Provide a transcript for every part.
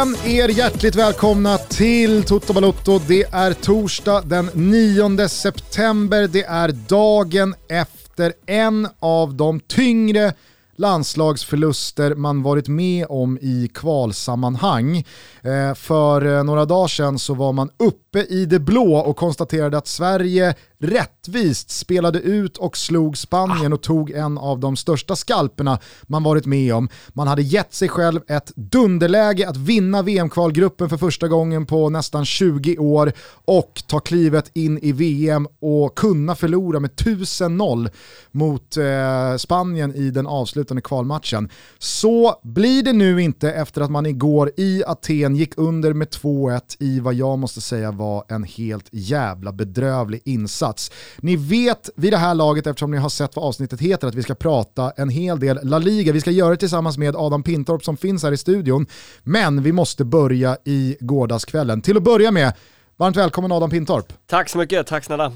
igen er hjärtligt välkomna till Toto Balotto. Det är torsdag den 9 september. Det är dagen efter en av de tyngre landslagsförluster man varit med om i kvalsammanhang. Eh, för eh, några dagar sedan så var man uppe i det blå och konstaterade att Sverige rättvist spelade ut och slog Spanien och tog en av de största skalperna man varit med om. Man hade gett sig själv ett dunderläge att vinna VM-kvalgruppen för första gången på nästan 20 år och ta klivet in i VM och kunna förlora med 1000-0 mot eh, Spanien i den avslutande kvalmatchen. Så blir det nu inte efter att man igår i Aten gick under med 2-1 i vad jag måste säga var en helt jävla bedrövlig insats. Ni vet vid det här laget, eftersom ni har sett vad avsnittet heter, att vi ska prata en hel del La Liga. Vi ska göra det tillsammans med Adam Pintorp som finns här i studion. Men vi måste börja i gårdagskvällen. Till att börja med, Varmt välkommen Adam Pintorp. Tack så mycket, tack snälla.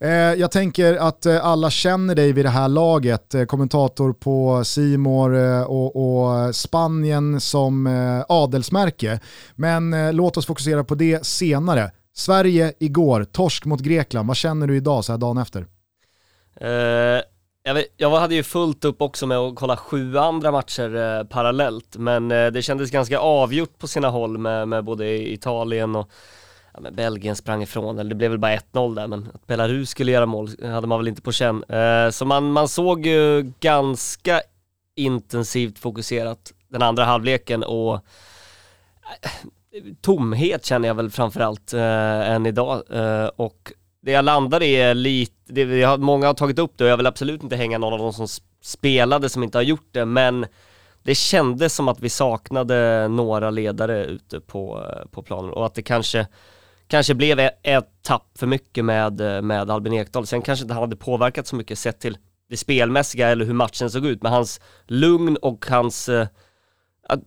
Eh, jag tänker att eh, alla känner dig vid det här laget, eh, kommentator på Simor och, och, Spanien som adelsmärke. Men låt oss fokusera på det senare. Sverige igår, torsk mot Grekland. Vad känner du idag så här dagen efter? Uh, jag, vet, jag, hade ju fullt upp också med att kolla sju andra matcher uh, parallellt, men uh, det kändes ganska avgjort på sina håll med, med både Italien och ja, men Belgien sprang ifrån, eller det blev väl bara 1-0 där, men att Belarus skulle göra mål hade man väl inte på känn. så man, man såg ju ganska intensivt fokuserat den andra halvleken och tomhet känner jag väl framförallt eh, än idag eh, och det jag landar i är lite, det, jag, många har tagit upp det och jag vill absolut inte hänga någon av de som spelade som inte har gjort det men det kändes som att vi saknade några ledare ute på, eh, på planen och att det kanske kanske blev ett, ett tapp för mycket med, eh, med Albin Ekdal. Sen kanske inte han hade påverkat så mycket sett till det spelmässiga eller hur matchen såg ut, men hans lugn och hans eh,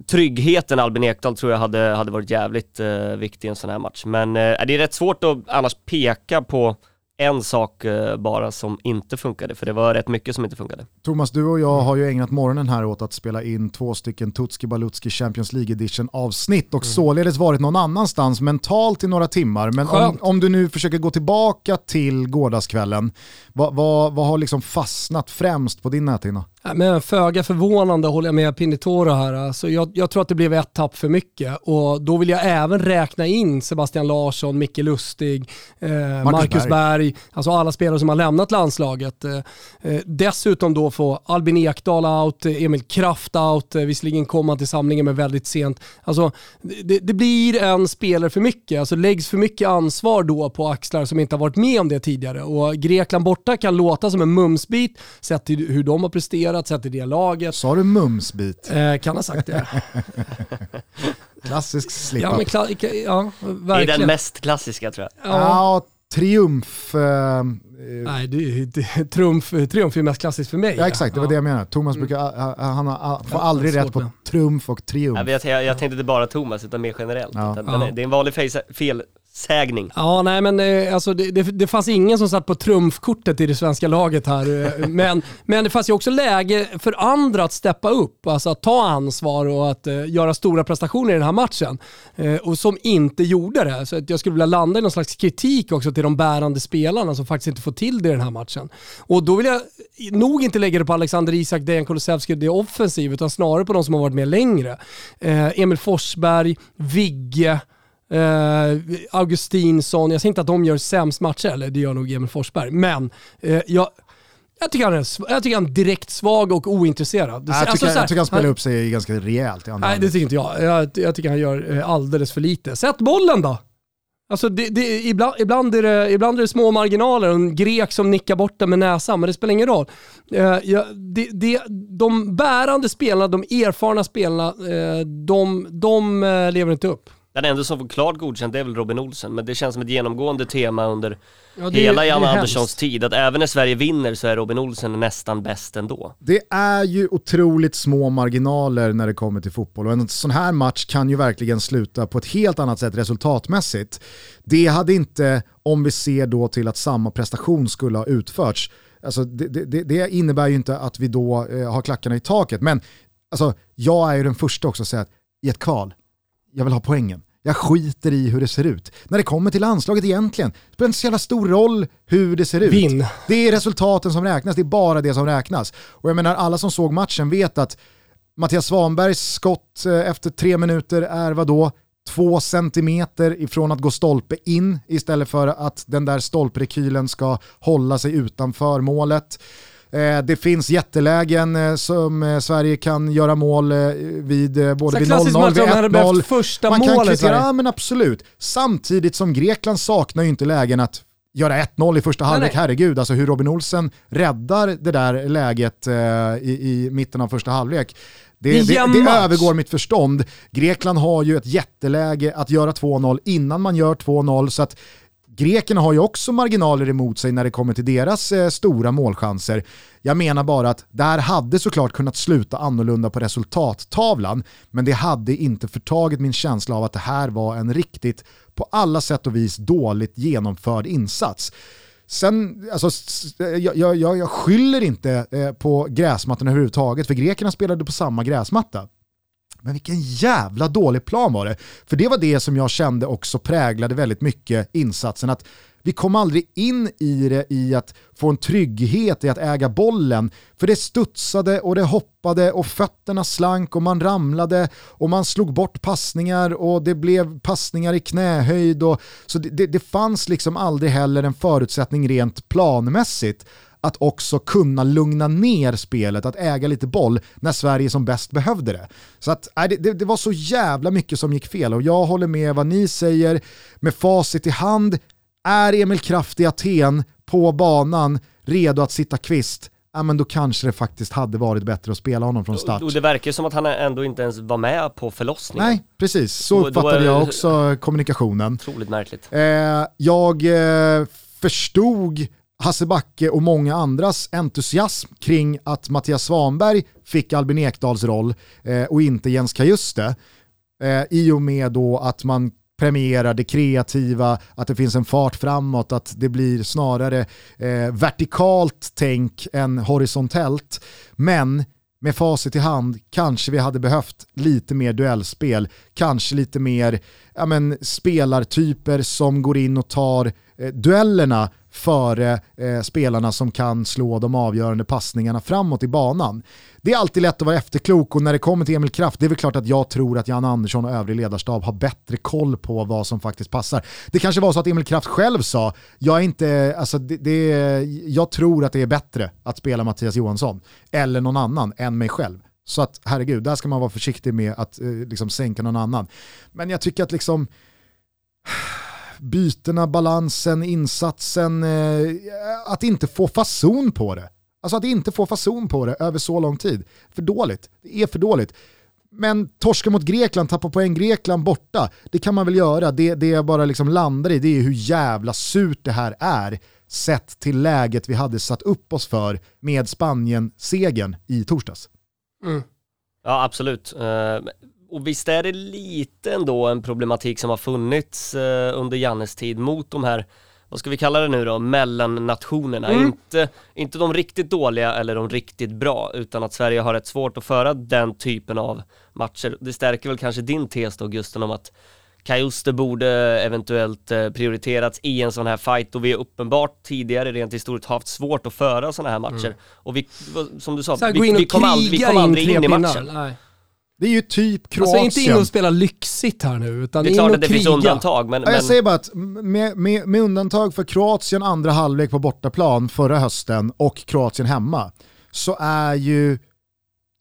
tryggheten Albin Ekdal tror jag hade, hade varit jävligt eh, viktig i en sån här match. Men eh, det är rätt svårt att annars peka på en sak eh, bara som inte funkade, för det var rätt mycket som inte funkade. Thomas, du och jag har ju ägnat morgonen här åt att spela in två stycken Tutski Balutski Champions League edition avsnitt och mm. således varit någon annanstans mentalt i några timmar. Men om, om, du nu försöker gå tillbaka till gårdagskvällen, vad, vad, vad har liksom fastnat främst på din näthinna? Men föga förvånande håller jag med Pinitoro här. Alltså jag, jag, tror att det blev ett tapp för mycket och då vill jag även räkna in Sebastian Larsson, Micke Lustig, eh, Marcus, Marcus Berg. Berg, alltså alla spelare som har lämnat landslaget. Eh, eh dessutom då få Albin Ekdal out, Emil Kraft out, eh, visserligen kom han till samlingen men väldigt sent. Alltså det, det, blir en spelare för mycket, alltså läggs för mycket ansvar då på axlar som inte har varit med om det tidigare och Grekland borta kan låta som en mumsbit sett till hur de har presterat presterat, sett i det laget. Sa du mumsbit? Eh, kan ha sagt det. Klassisk slip ja, men kla- ja, verkligen. Det är den mest klassiska tror jag. Ja, ja triumf. Eh, Nej, det, det, trumf, triumf är mest klassiskt för mig. Ja exakt, det var ja. det jag menade. Thomas mm. brukar, han, han får aldrig rätt på trumf och triumf. jag, jag, tänkte inte bara Thomas, utan mer generellt. Ja. Det är en vanlig fel, sägning. Ja, nej men eh, alltså, det, det, det, fanns ingen som satt på trumfkortet i det svenska laget här. Eh, men, men det fanns ju också läge för andra att steppa upp, alltså att ta ansvar och att uh, göra stora prestationer i den här matchen. Uh, och som inte gjorde det. Så att jag skulle vilja landa i någon slags kritik också till de bärande spelarna som faktiskt inte får till det i den här matchen. Och då vill jag nog inte lägga det på Alexander Isak, Dejan Kulusevski, det offensiv, utan snarare på de som har varit med längre. Uh, Emil Forsberg, Vigge, Augustinsson, jag säger inte att de gör sämst matcher, eller det gör nog Emil Forsberg, men uh, jag, jag tycker, han är, jag tycker han är direkt svag och ointresserad. Jag tycker, alltså, här, jag tycker han spelar han, upp sig ganska rejält i Nej, det tycker inte jag. jag. Jag tycker han gör eh, alldeles för lite. Sätt bollen då! Alltså det, det, ibland, ibland, är det, ibland är det små marginaler och en grek som nickar bort den med näsan, men det spelar ingen roll. Uh, ja, det, det, de bärande spelarna, de erfarna spelarna, uh, de, de lever inte upp. Den enda som får klart godkänt är väl Robin Olsen, men det känns som ett genomgående tema under ja, hela Janne Anderssons tid, att även när Sverige vinner så är Robin Olsen nästan bäst ändå. Det är ju otroligt små marginaler när det kommer till fotboll och en sån här match kan ju verkligen sluta på ett helt annat sätt resultatmässigt. Det hade inte, om vi ser då till att samma prestation skulle ha utförts, Alltså det, det, det, innebär ju inte att vi då eh, har klackarna i taket, men alltså, jag är ju den första också att säga att i ett kval, jag vill ha poängen. Jag skiter i hur det ser ut. När det kommer till landslaget egentligen, det spelar inte så jävla stor roll hur det ser ut. Vinn. Det är resultaten som räknas, det är bara det som räknas. Och jag menar, alla som såg matchen vet att Mattias Svanbergs skott eh, efter tre minuter är vadå? Två centimeter ifrån att gå stolpe in istället för att den där stolprekylen ska hålla sig utanför målet. Eh, det finns jättelägen eh, som Sverige kan göra mål vid både vid 0-0 vid 1-0. första Man kan kvittera, ja men absolut. Samtidigt som Grekland saknar ju inte lägen att göra 1-0 i första halvlek, herregud, alltså hur Robin Olsen räddar det där läget eh, i, i mitten av första halvlek. Det, det, det, det övergår mitt förstånd. Grekland har ju ett jätteläge att göra 2-0 innan man gör 2-0, så att Grekerna har ju också marginaler emot sig när det kommer till deras eh, stora målchanser. Jag menar bara att det här hade såklart kunnat sluta annorlunda på resultattavlan, men det hade inte förtagit min känsla av att det här var en riktigt, på alla sätt och vis, dåligt genomförd insats. Sen, alltså, jag, jag, jag skyller inte eh, på gräsmattan överhuvudtaget, för grekerna spelade på samma gräsmatta. Men vilken jävla dålig plan var det. För det var det som jag kände också präglade väldigt mycket insatsen. Att vi kom aldrig in i det i att få en trygghet i att äga bollen. För det studsade och det hoppade och fötterna slank och man ramlade och man slog bort passningar och det blev passningar i knähöjd. Och, så det, det, det fanns liksom aldrig heller en förutsättning rent planmässigt att också kunna lugna ner spelet, att äga lite boll när Sverige som bäst behövde det. Så att, äh, det, det var så jävla mycket som gick fel och jag håller med vad ni säger. Med facit i hand, är Emil Kraft i Aten på banan redo att sitta kvist, ja men då kanske det faktiskt hade varit bättre att spela honom från start. Och det verkar som att han ändå inte ens var med på förlossningen. Nej, precis. Så uppfattade jag också kommunikationen. Otroligt märkligt. Eh, jag eh, förstod Hasse Backe och många andras entusiasm kring att Mattias Svanberg fick Albin Ekdals roll eh, och inte Jens Kajuste. Eh, I och med då att man premierar det kreativa, att det finns en fart framåt, att det blir snarare eh, vertikalt tänk än horisontellt. Men med facit i hand kanske vi hade behövt lite mer duellspel, kanske lite mer ja, men, spelartyper som går in och tar eh, duellerna före eh, spelarna som kan slå de avgörande passningarna framåt i banan. Det är alltid lätt att vara efterklok och när det kommer till Emil Kraft, det är väl klart att jag tror att Jan Andersson och övrig ledarstab har bättre koll på vad som faktiskt passar. Det kanske var så att Emil Kraft själv sa, jag, är inte, alltså det, det, jag tror att det är bättre att spela Mattias Johansson eller någon annan än mig själv. Så att herregud, där ska man vara försiktig med att eh, liksom sänka någon annan. Men jag tycker att liksom bytena, balansen, insatsen, eh, att inte få fason på det. Alltså att inte få fason på det över så lång tid. För dåligt. Det är för dåligt. Men torska mot Grekland, tappa poäng Grekland borta, det kan man väl göra. Det, det jag bara liksom landar i det är hur jävla surt det här är sett till läget vi hade satt upp oss för med Spanien-segern i torsdags. Mm. Ja, absolut. Och visst är det lite ändå en problematik som har funnits uh, under Jannes tid mot de här vad ska vi kalla det nu då, mellannationerna. Mm. Inte, inte de riktigt dåliga eller de riktigt bra, utan att Sverige har rätt svårt att föra den typen av matcher. Det stärker väl kanske din tes då Gusten om att Kajuste borde eventuellt eh, prioriterats i en sån här fight och vi har uppenbart tidigare rent historiskt haft svårt att föra såna här matcher. Mm. Och vi, som du sa, vi, vi, kom aldrig, vi kom aldrig in, in i matchen. Nej. Det är ju typ Kroatien. Alltså inte in och spela lyxigt här nu, utan Det är klart att det kriga. finns undantag, men... Ja, jag säger bara att med, med, med, undantag för Kroatien andra halvlek på bortaplan förra hösten och Kroatien hemma, så är ju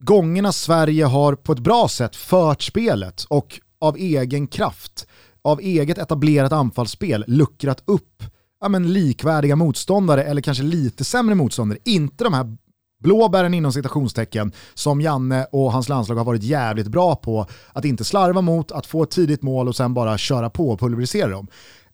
gångerna Sverige har på ett bra sätt fört spelet och av egen kraft, av eget etablerat anfallsspel luckrat upp ja, men likvärdiga motståndare eller kanske lite sämre motståndare. Inte de här blåbären inom citationstecken som Janne och hans landslag har varit jävligt bra på att inte slarva mot, att få ett tidigt mål och sen bara köra på och pulverisera dem.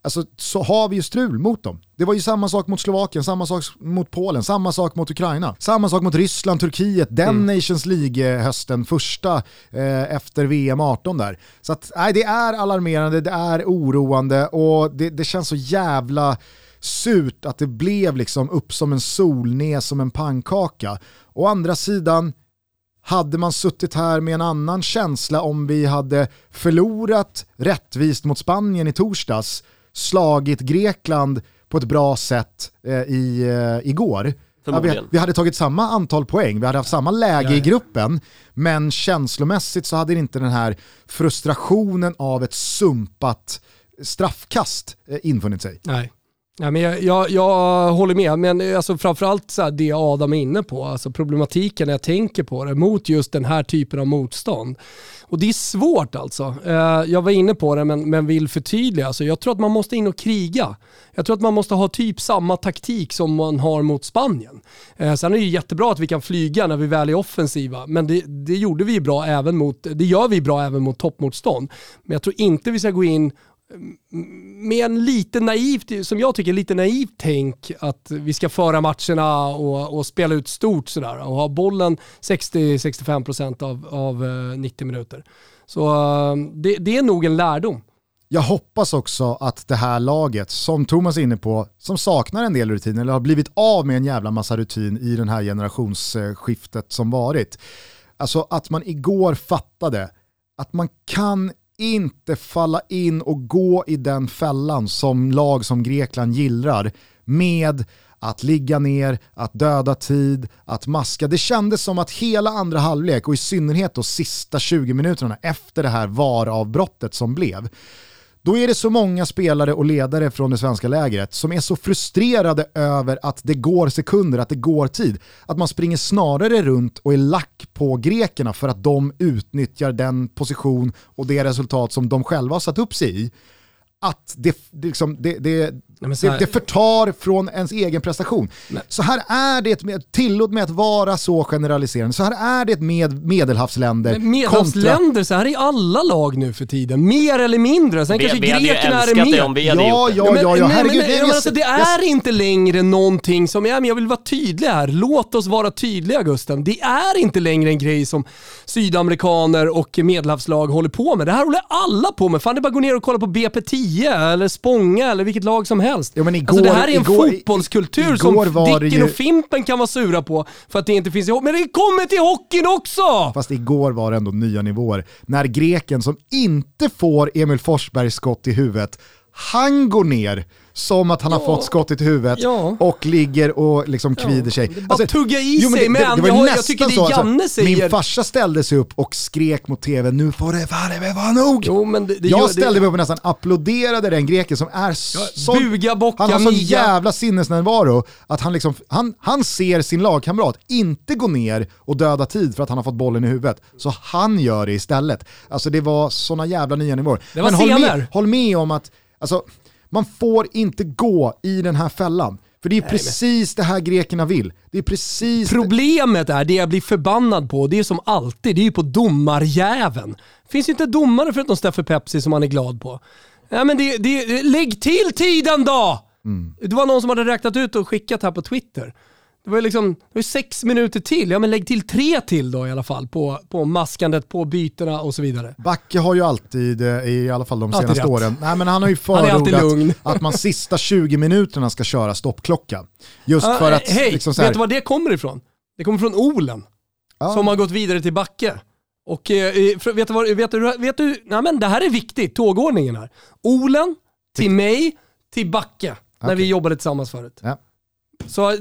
Alltså så har vi ju strul mot dem. Det var ju samma sak mot Slovakien, samma sak mot Polen, samma sak mot Ukraina, samma sak mot Ryssland, Turkiet, den mm. Nations League-hösten, första eh, efter VM 18 där. Så att, nej, det är alarmerande, det är oroande och det, det känns så jävla surt att det blev liksom upp som en sol, ner som en pannkaka. Å andra sidan, hade man suttit här med en annan känsla om vi hade förlorat rättvist mot Spanien i torsdags, slagit Grekland på ett bra sätt eh, i, eh, igår. Ja, vi, vi, hade tagit samma antal poäng, vi hade haft samma läge ja, i gruppen, men känslomässigt så hade inte den här frustrationen av ett sumpat straffkast eh, infunnit sig. Nej. Ja, men jag, jag, jag, håller med, men eh, alltså framförallt så det Adam är inne på, alltså problematiken när jag tänker på det mot just den här typen av motstånd. Och det är svårt alltså. Eh, jag var inne på det men, men vill förtydliga. Alltså, jag tror att man måste in och kriga. Jag tror att man måste ha typ samma taktik som man har mot Spanien. Eh, sen är det jättebra att vi kan flyga när vi väl är offensiva, men det, det gjorde vi bra även mot, det gör vi bra även mot toppmotstånd. Men jag tror inte vi ska gå in med en lite naivt, som jag tycker, lite naivt tänk att vi ska föra matcherna och, och spela ut stort sådär och ha bollen 60-65% av, av eh, 90 minuter. Så eh, det, det är nog en lärdom. Jag hoppas också att det här laget, som Thomas är inne på, som saknar en del rutin eller har blivit av med en jävla massa rutin i den här generationsskiftet som varit. Alltså att man igår fattade att man kan inte falla in och gå i den fällan som lag som Grekland gillrar med att ligga ner, att döda tid, att maska. Det kändes som att hela andra halvlek och i synnerhet de sista 20 minuterna efter det här VAR-avbrottet som blev då är det så många spelare och ledare från det svenska lägret som är så frustrerade över att det går sekunder, att det går tid, att man springer snarare runt och är lack på grekerna för att de utnyttjar den position och det resultat som de själva har satt upp sig i. Att det, det, liksom, det, det, det, det förtar från ens egen prestation. Nej. Så här är det, med, tillåt mig att vara så generaliserande, så här är det med medelhavsländer. medelhavsländer, kontra... så här är alla lag nu för tiden. Mer eller mindre. Sen vi, kanske vi grekerna är mer. Det om vi hade ja, gjort ja, ja, ja, ja, herregud. Men, men, alltså, det är jag... inte längre någonting som, ja, men jag vill vara tydlig här. Låt oss vara tydliga Gusten. Det är inte längre en grej som sydamerikaner och medelhavslag håller på med. Det här håller alla på med. Fan det är bara att gå ner och kolla på BP10 eller Spånga eller vilket lag som helst. Jo, men igår, alltså det här är en igår, fotbollskultur som Dicken ju... och Fimpen kan vara sura på för att det inte finns i Men det kommer till hockeyn också! Fast igår var det ändå nya nivåer. När greken som inte får Emil Forsbergs skott i huvudet, han går ner som att han ja. har fått skottet i huvudet ja. och ligger och liksom kvider sig. Bara alltså, tugga i jo, sig, men, det, det var jag, jag tycker det så, Janne alltså, säger... Min farsa ställde sig upp och skrek mot tv, nu får det vara nog! Jo, men det, det jag ställde mig upp och nästan applåderade den greken som är så... Buga, bocka, han har sån jävla sinnesnärvaro att han, liksom, han, han ser sin lagkamrat inte gå ner och döda tid för att han har fått bollen i huvudet. Så han gör det istället. Alltså det var såna jävla nya nivåer. Det var men håll med, håll med om att Alltså, man får inte gå i den här fällan. För det är Nej, precis men... det här grekerna vill. Det är precis Problemet är, det jag blir förbannad på, det är som alltid, det är ju på domarjäveln. Finns inte domare förutom Steffe Pepsi som man är glad på. Ja, men det, det, lägg till tiden då! Mm. Det var någon som hade räknat ut och skickat här på Twitter. Det var ju liksom, det var sex minuter till, ja men lägg till tre till då i alla fall på, på maskandet, på bytena och så vidare. Backe har ju alltid, eh, i alla fall de senaste alltid åren, nej men han har ju förordat att man sista 20 minuterna ska köra stoppklocka. Just uh, för att... Hej, liksom vet du var det kommer ifrån? Det kommer från Olen, uh. som har gått vidare till Backe. Och eh, vet du, vad, vet du, vet du nej men det här är viktigt, tågordningen här. Olen, till mig, till Backe, när okay. vi jobbade tillsammans förut. Ja. Så eh,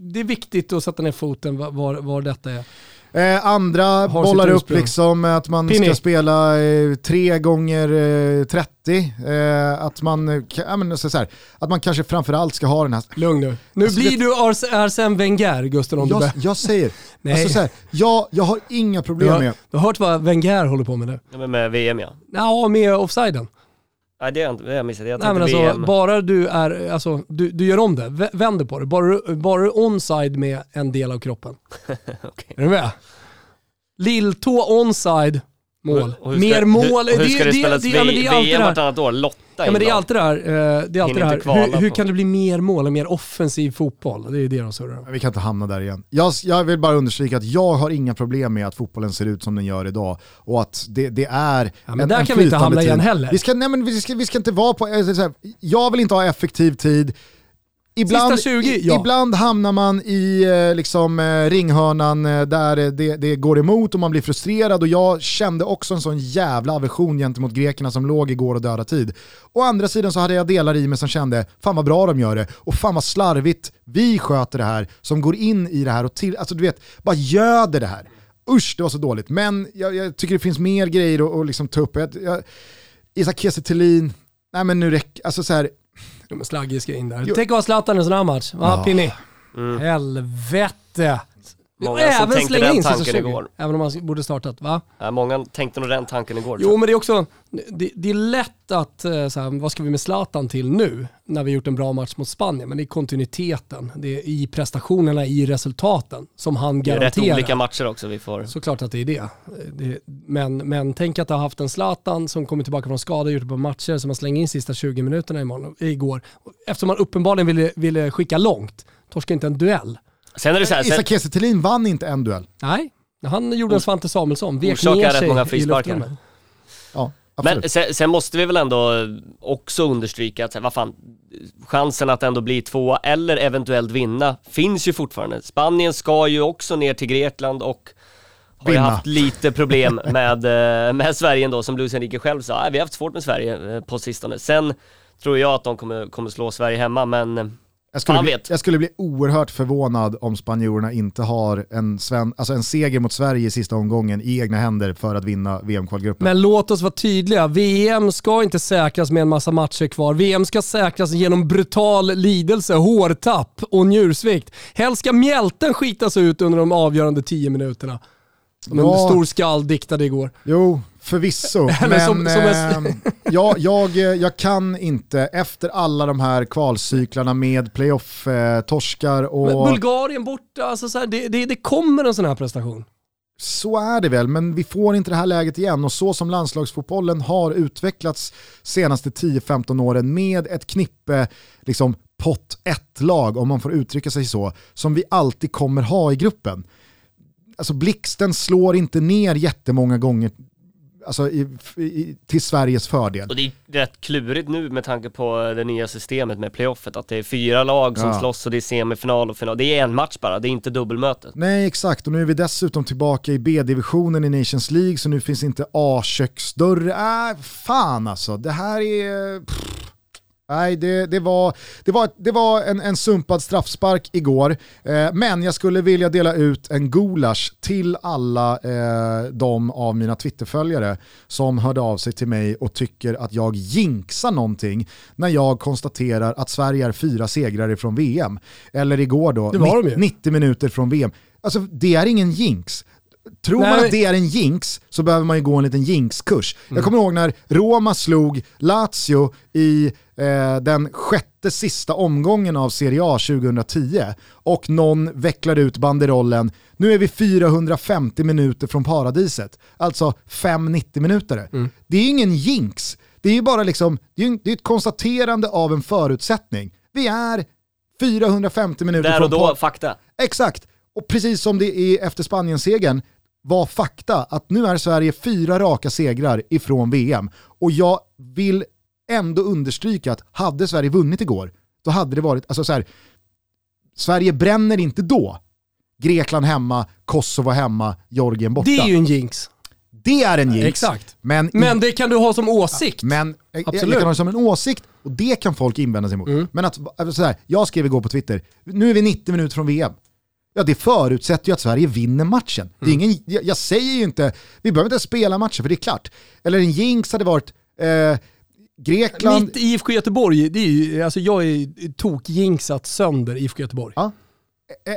det är viktigt att sätta ner foten var, var detta är. Eh, andra bollar upp liksom att man Pini. ska spela eh, tre gånger eh, 30. Eh, att, man, eh, ja, men, så, så här, att man kanske framförallt ska ha den här... Lugn nu. Nu alltså, blir det... du Ars Arsene Wenger, Gusten. Om jag, jag säger, Nej. Alltså, så här, jag, jag har inga problem du har, med... Du har hört vad Wenger håller på med nu? Ja, med VM ja. Ja, med offsiden. Nej det har jag inte, jag missat. Jag Nej men alltså, VM. bara du är, alltså, du, du gör om det, vänder på det. Bara, bara du onside med en del av kroppen. okay. Är du med? Lilltå onside, mål. Mer mål. Hur, hur ska det, det spelas det, det, det, det VM vartannat år? Lotta ja, men Det är alltid det här, eh, det är alltid det här. Hur, hur, kan det bli mer mål och mer offensiv fotboll? Det är det de surrar Vi kan inte hamna där igen. Jag, jag, vill bara understryka att jag har inga problem med att fotbollen ser ut som den gör idag och att det, det är ja, men en, där en kan vi inte hamna tid. igen heller. Vi ska, nej, men vi ska, vi ska inte vara på, här, jag vill inte ha effektiv tid, Ibland, Sista 20, i- ja. ibland hamnar man i eh, liksom, eh, ringhörnan eh, där det, det går emot och man blir frustrerad och jag kände också en sån jävla aversion gentemot grekerna som låg igår och döda tid. Å andra sidan så hade jag delar i mig som kände, fan vad bra de gör det och fan vad slarvigt vi sköter det här som går in i det här och till, alltså du vet, bara göder det här. Usch, det var så dåligt. Men jag, jag tycker det finns mer grejer att, liksom ta upp. Jag, jag, Isak Kiese nej men nu räcker, alltså så här, De är slaggiga ska in där. Jo. Tänk att ha Zlatan i en sån här match. Va, Ja. Pinni? Mm. Helvete. Många Och som även tänkte den tanken 20. igår. Även om man borde startat, va? Ja, många tänkte nog den tanken igår. Jo, men det är också, det, det är lätt att, eh, så här, vad ska vi med Zlatan till nu? När vi gjort en bra match mot Spanien. Men det är kontinuiteten, det är i prestationerna, i resultaten som han Det är rätt garanterar. olika matcher också vi får. Såklart att det är det. det men, men tänk att ha haft en Zlatan som kommer tillbaka från skada, gjort ett par matcher, som man slänger in sista 20 minuterna imorgon, igår. Eftersom man uppenbarligen ville, ville skicka långt, torska inte en duell. Sen är det så här, Isak Kiese Thelin vann inte en duell. Nej, han gjorde en Svante Samuelsson, vek ner rätt sig många i frisparkar. Ja, absolut. men sen, sen måste vi väl ändå också understryka att, vad fan, chansen att ändå bli tvåa eller eventuellt vinna finns ju fortfarande. Spanien ska ju också ner till Grekland och har ju Vinna. haft lite problem med, eh, med Sverige ändå, som Luis Enrique själv sa. "Nej, Vi har haft svårt med Sverige eh, på sistone. Sen tror jag att de kommer, kommer slå Sverige hemma, men Jag skulle, bli, jag skulle bli oerhört förvånad om spanjorerna inte har en, sven, alltså en seger mot Sverige i sista omgången i egna händer för att vinna VM-kvalgruppen. Men låt oss vara tydliga, VM ska inte säkras med en massa matcher kvar. VM ska säkras genom brutal lidelse, hårtapp och njursvikt. Helst ska mjälten skitas ut under de avgörande 10 minuterna. Som en Ja. stor skall diktade igår. Jo, förvisso. Men som- som ehm, jag, jag, jag kan inte, efter alla de här kvalcyklarna med playoff-torskar och... Men Bulgarien borta, alltså så här, det, det, det kommer en sån här prestation. Så är det väl, men vi får inte det här läget igen och så som landslagsfotbollen har utvecklats senaste 10-15 åren med ett knippe liksom, pott 1-lag, om man får uttrycka sig så, som vi alltid kommer ha i gruppen. Alltså blixten slår inte ner jättemånga gånger alltså, i, i, till Sveriges fördel. Och det är rätt klurigt nu med tanke på det nya systemet med playoffet, att det är fyra lag som Ja. slåss och det är semifinal och final. Det är en match bara, det är inte dubbelmötet. Nej exakt, och nu är vi dessutom tillbaka i B-divisionen i Nations League så nu finns inte A-köksdörr. Äh, fan alltså, det här är... Pff. Nej, det, det var, det var, det var en, en sumpad straffspark igår, eh, men jag skulle vilja dela ut en gulasch till alla eh, de av mina Twitterföljare som hörde av sig till mig och tycker att jag jinxar någonting när jag konstaterar att Sverige är fyra segrar från VM. Eller igår då, Det var de ju. 90 minuter från VM. Alltså det är ingen jinx. Tror man Nej. att det är en jinx så behöver man ju gå en liten jinxkurs. Mm. Jag kommer ihåg när Roma slog Lazio i eh, den sjätte sista omgången av Serie A 2010 och någon vecklade ut banderollen, nu är vi 450 minuter från paradiset. Alltså 5-90 minuter. Mm. Det är ingen jinx. Det är ju bara liksom, det är, det är ett konstaterande av en förutsättning. Vi är 450 minuter Där och då, fakta. Exakt, och precis som det är efter Spanien-segern var fakta att nu är Sverige fyra raka segrar ifrån VM. Och jag vill ändå understryka att hade Sverige vunnit igår, då hade det varit, alltså så här, Sverige bränner inte då. Grekland hemma, Kosovo hemma, Georgien borta. Det är ju en jinx. Det är en jinx. Exakt. Men, Men det kan du ha som åsikt. men eh, jag, jag Absolut. kan ha det som en åsikt och det kan folk invända sig mot. Mm. Men att, alltså så här, jag skrev igår på Twitter, nu är vi 90 minuter från VM. Ja det förutsätter ju att Sverige vinner matchen. Det är Mm. ingen, jag, jag säger ju inte, vi behöver inte spela matchen för det är klart. Eller en jinx hade varit eh, Grekland, Mitt IFK Göteborg, det är ju, alltså jag är tokjinxat sönder IFK Göteborg. Ja.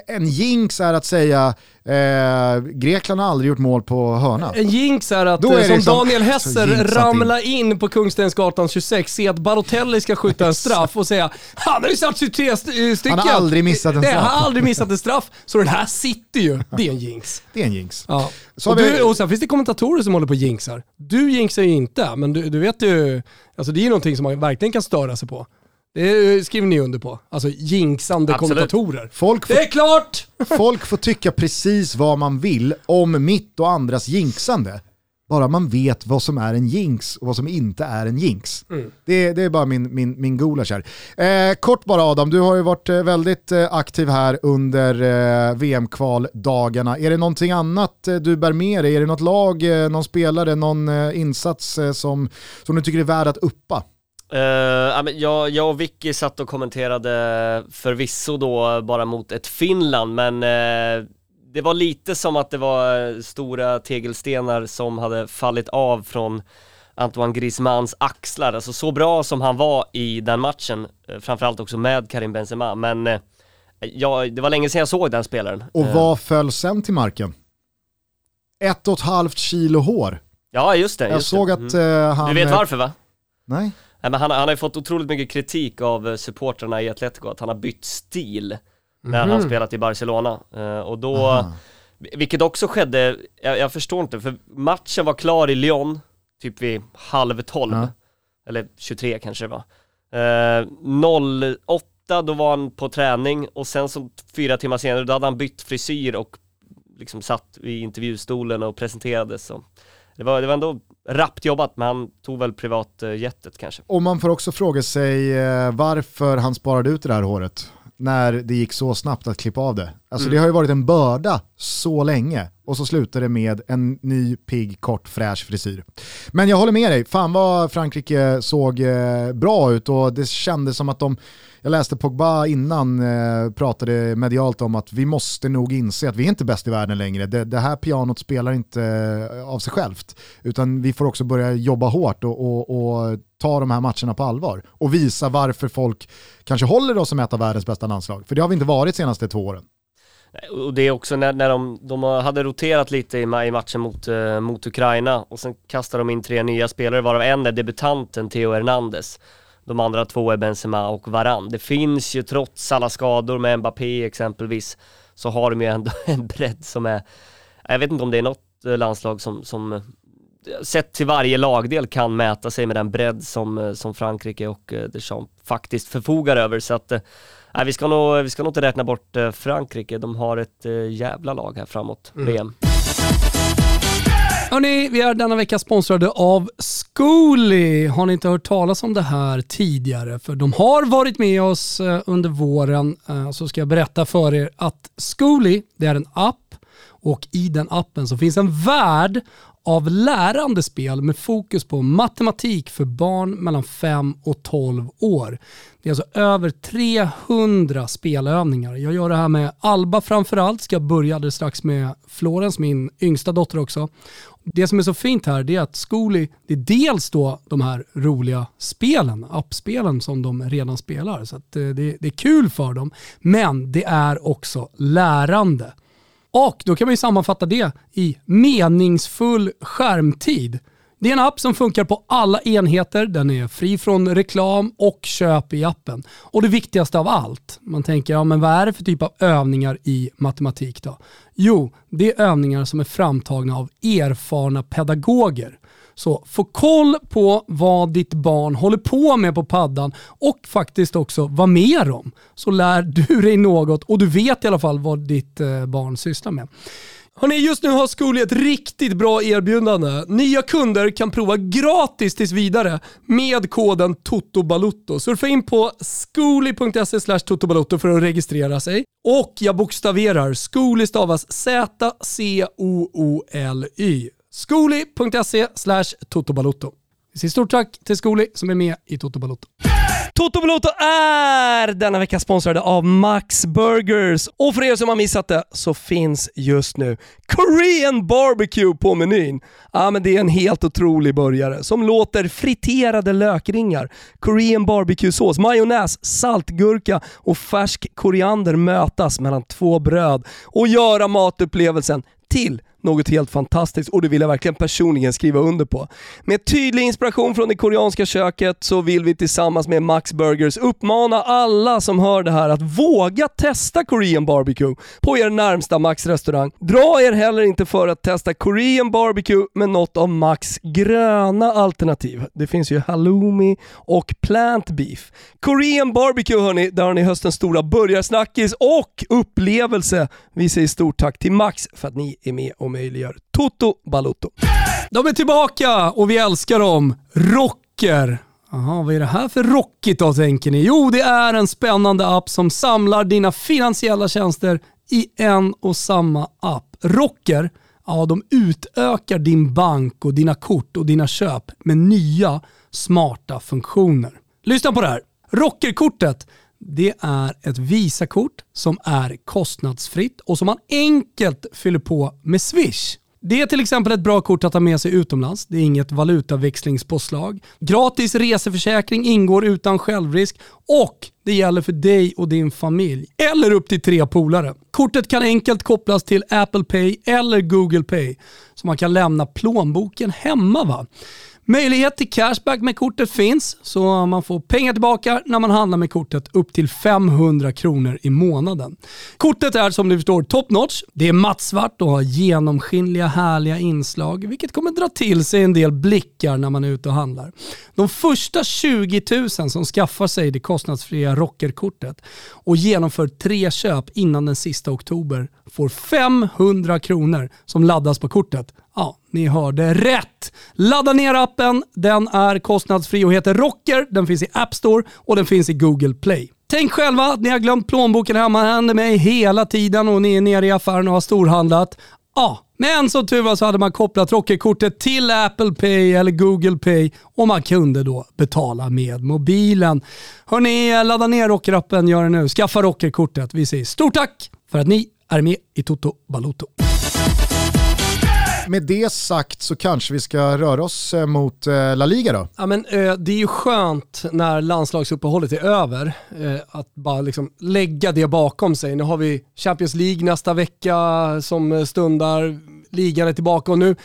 En jinx är att säga eh, Grekland har aldrig gjort mål på hörna. En jinx är att, är eh, det som liksom- Daniel Så Hesser, ramla in på Kungstensgatan 26, se att Barotelli ska skjuta en straff och säga han har ju satt 23 st- eh, stycken. Han har aldrig missat en straff. Han har aldrig missat en straff, så den här sitter ju. Det är en jinx. Det är en jinx. Ja. Så och, du, och sen finns det kommentatorer som håller på och jinxar. Du jinxar ju inte, men du, du vet ju, alltså det är ju någonting som man verkligen kan störa sig på. Det skriver ni under på. Alltså jinxande Absolut. kommentatorer. Folk får Det är klart! Folk får tycka precis vad man vill om mitt och andras jinxande. bara man vet vad som är en jinx och vad som inte är en jinx. Mm. Det, det, är bara min, min, min gulasch här. Eh, kort bara Adam, du har ju varit eh, väldigt eh, aktiv här under eh, VM-kvaldagarna. Är det någonting annat eh, du bär med dig? Är det något lag, någon spelare, någon insats som, som du tycker är värd att uppa? Uh, jag, jag och Vicky satt och kommenterade förvisso då bara mot ett Finland, men uh, det var lite som att det var stora tegelstenar som hade fallit av från Antoine Griezmanns axlar. Alltså så bra som han var i den matchen, uh, framförallt också med Karim Benzema, men ja, det var länge sedan jag såg den spelaren. Och vad föll sen till marken? Ett och ett halvt kilo hår. Ja, just det. Just jag såg det. att mm. han... Du vet varför va? Nej. Men han, han har ju fått otroligt mycket kritik av eh, supportrarna i Atletico, att han har bytt stil när mm. han mhm. spelat i Barcelona. Uh, och då, Aha. vilket också skedde, jag, jag, förstår inte, för matchen var klar i Lyon, typ vid halv tolv, ja. eller 23 kanske det var. Eh, 08 då var han på träning och sen så fyra timmar senare då hade han bytt frisyr och liksom satt i intervjustolen och presenterades. Så det var, det var ändå rappt jobbat, men han tog väl privatjetet kanske. Och man får också fråga sig eh, varför han sparade ut det här håret när det gick så snabbt att klippa av det. Alltså mm. det har ju varit en börda så länge och så slutar det med en ny pigg, kort, fräsch frisyr. Men jag håller med dig, fan vad Frankrike såg eh, bra ut och det kändes som att de jag läste Pogba innan eh, pratade medialt om att vi måste nog inse att vi är inte bäst i världen längre. Det, det här pianot spelar inte eh, av sig självt. Utan vi får också börja jobba hårt och, och, och, ta de här matcherna på allvar. Och visa varför folk kanske håller oss som ett av världens bästa landslag. För det har vi inte varit de senaste två åren. Och det är också när, när de, de hade roterat lite i, i matchen mot, eh, mot Ukraina och sen kastade de in tre nya spelare varav en är debutanten Theo Hernandez. De andra två är Benzema och Varann. Det finns ju trots alla skador med Mbappé exempelvis, så har de ju ändå en bredd som är, jag vet inte om det är något eh, landslag som, som sett till varje lagdel kan mäta sig med den bredd som, eh, som Frankrike och eh, Deschamps faktiskt förfogar över. Så att, nej, vi, ska nog, vi ska nog inte räkna bort Frankrike, de har ett jävla lag här framåt mm. VM. Hörni, vi är denna vecka sponsrade av Zcooly. Har ni inte hört talas om det här tidigare? För de har varit med oss eh, under våren. Eh, så ska jag berätta för er att Zcooly, det är en app och i den appen så finns en värld av lärande spel med fokus på matematik för barn mellan 5 och 12 år. Det är alltså över 300 spelövningar. Jag gör det här med Alba framförallt, ska börja alldeles strax med Florens, min yngsta dotter också. Det som är så fint här är att Zcooly, det är dels då de här roliga spelen, appspelen som de redan spelar. Så eh, det, det är kul för dem. Men det är också lärande. Och då kan man ju sammanfatta det i meningsfull skärmtid. Det är en app som funkar på alla enheter, den är fri från reklam och köp i appen. Och det viktigaste av allt, man tänker, ja men vad är det för typ av övningar i matematik då? Jo, det är övningar som är framtagna av erfarna pedagoger. Så få koll på vad ditt barn håller på med på paddan och faktiskt också vad med dem. Så lär du dig något och du vet i alla fall vad ditt eh, barn sysslar med. Hörrni, just nu har Zcooly ett riktigt bra erbjudande. Nya kunder kan prova gratis tills vidare med koden TOTOBALUTTO. Surfa in på zcooly.se totobalutto för att registrera sig. Och jag bokstaverar, Zcooly stavas Z-C-O-O-L-Y. Zcooly.se totobalutto. Vi säger stort tack till Zcooly som är med i Toto Balotto. Toto Balotto är denna vecka sponsrade av Max Burgers. Och för er som har missat det så finns just nu Korean Barbecue på menyn. Ja, men det är en helt otrolig burgare som låter friterade lökringar, Korean barbecue-sås, majonnäs, saltgurka och färsk koriander mötas mellan två bröd och göra matupplevelsen till något helt fantastiskt och det vill jag verkligen personligen skriva under på. Med tydlig inspiration från det koreanska köket så vill vi tillsammans med Max Burgers uppmana alla som hör det här att våga testa Korean barbecue på er närmsta Max restaurang. Dra er heller inte för att testa Korean barbecue med något av Max gröna alternativ. Det finns ju halloumi och plant beef. Korean barbecue hörni, där har ni höstens stora burgarsnackis och upplevelse. Vi säger stort tack till Max för att ni är med och möjliggör Toto Balotto. De är tillbaka och vi älskar dem. Rocker. Jaha, vad är det här för rockigt då tänker ni? Jo, det är en spännande app som samlar dina finansiella tjänster i en och samma app. Rocker, ja de utökar din bank och dina kort och dina köp med nya smarta funktioner. Lyssna på det här. Rockerkortet det är ett Visakort som är kostnadsfritt och som man enkelt fyller på med Swish. Det är till exempel ett bra kort att ha med sig utomlands. Det är inget valutaväxlingspåslag. Gratis reseförsäkring ingår utan självrisk och det gäller för dig och din familj. Eller upp till tre polare. Kortet kan enkelt kopplas till Apple Pay eller Google Pay. Så man kan lämna plånboken hemma. va? Möjlighet till cashback med kortet finns, så man får pengar tillbaka när man handlar med kortet upp till 500 kronor i månaden. Kortet är som du förstår top notch. Det är mattsvart och har genomskinliga härliga inslag, vilket kommer dra till sig en del blickar när man är ute och handlar. De första 20 000 som skaffar sig det kostnadsfria rockerkortet och genomför tre köp innan den sista oktober får 500 kronor som laddas på kortet. Ja, ni hörde rätt. Ladda ner appen. Den är kostnadsfri och heter Rocker. Den finns i App Store och den finns i Google Play. Tänk själva att ni har glömt plånboken hemma. Det händer mig hela tiden och ni är nere i affären och har storhandlat. Ja, men som tur var så hade man kopplat Rockerkortet till Apple Pay eller Google Pay och man kunde då betala med mobilen. Hörni, ladda ner Rockerappen, gör det nu. Skaffa Rockerkortet. Vi säger stort tack för att ni är med i Toto Balotto. Med det sagt så kanske vi ska röra oss eh, mot eh, La Liga då. Ja, men, eh, det är ju skönt när landslagsuppehållet är över att bara liksom lägga det bakom sig. Nu har vi Champions League nästa vecka som stundar, ligan är tillbaka och nu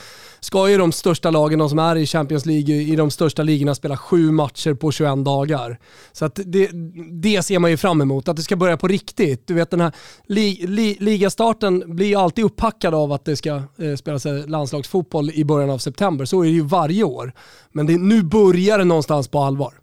ska ju de största lagen, de som är i Champions League, i de största ligorna spela sju matcher på 21 dagar. Så att det, det ser man ju fram emot, att det ska börja på riktigt. Du vet den här li, li, ligastarten blir ju alltid upphackad av att det ska eh, spelas eh, landslagsfotboll i början av september. Så är det ju varje år. Men det, nu börjar det någonstans på allvar.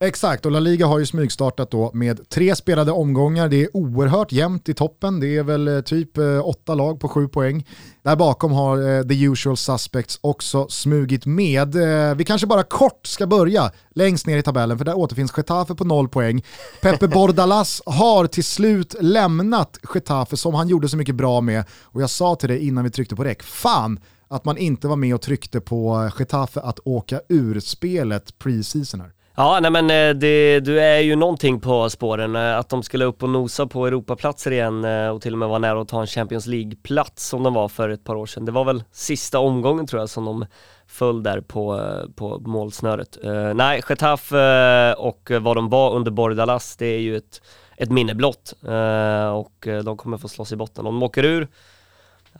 Exakt, och La Liga har ju smygstartat då med tre spelade omgångar. Det är oerhört jämnt i toppen. Det är väl eh, typ eh, åtta lag på sju poäng. Där bakom har eh, the usual suspects också smugit med. Vi kanske bara kort ska börja längst ner i tabellen för där återfinns Getafe på noll poäng. Pepe Bordalas har till slut lämnat Getafe som han gjorde så mycket bra med. Och jag sa till dig innan vi tryckte på räck, fan att man inte var med och tryckte på Getafe att åka ur spelet preseason här. Ja, nej men eh, det, du är ju någonting på spåren. Eh, att de skulle upp och nosa på Europaplatser igen eh, och till och med vara nära att ta en Champions League-plats som de var för ett par år sedan. Det var väl sista omgången tror jag som de föll där på, på målsnöret. Uh, nej, Getafe och vad de var under Bordalas, det är ju ett, ett minne blott. Uh, och de kommer få slåss i botten. Om de åker ur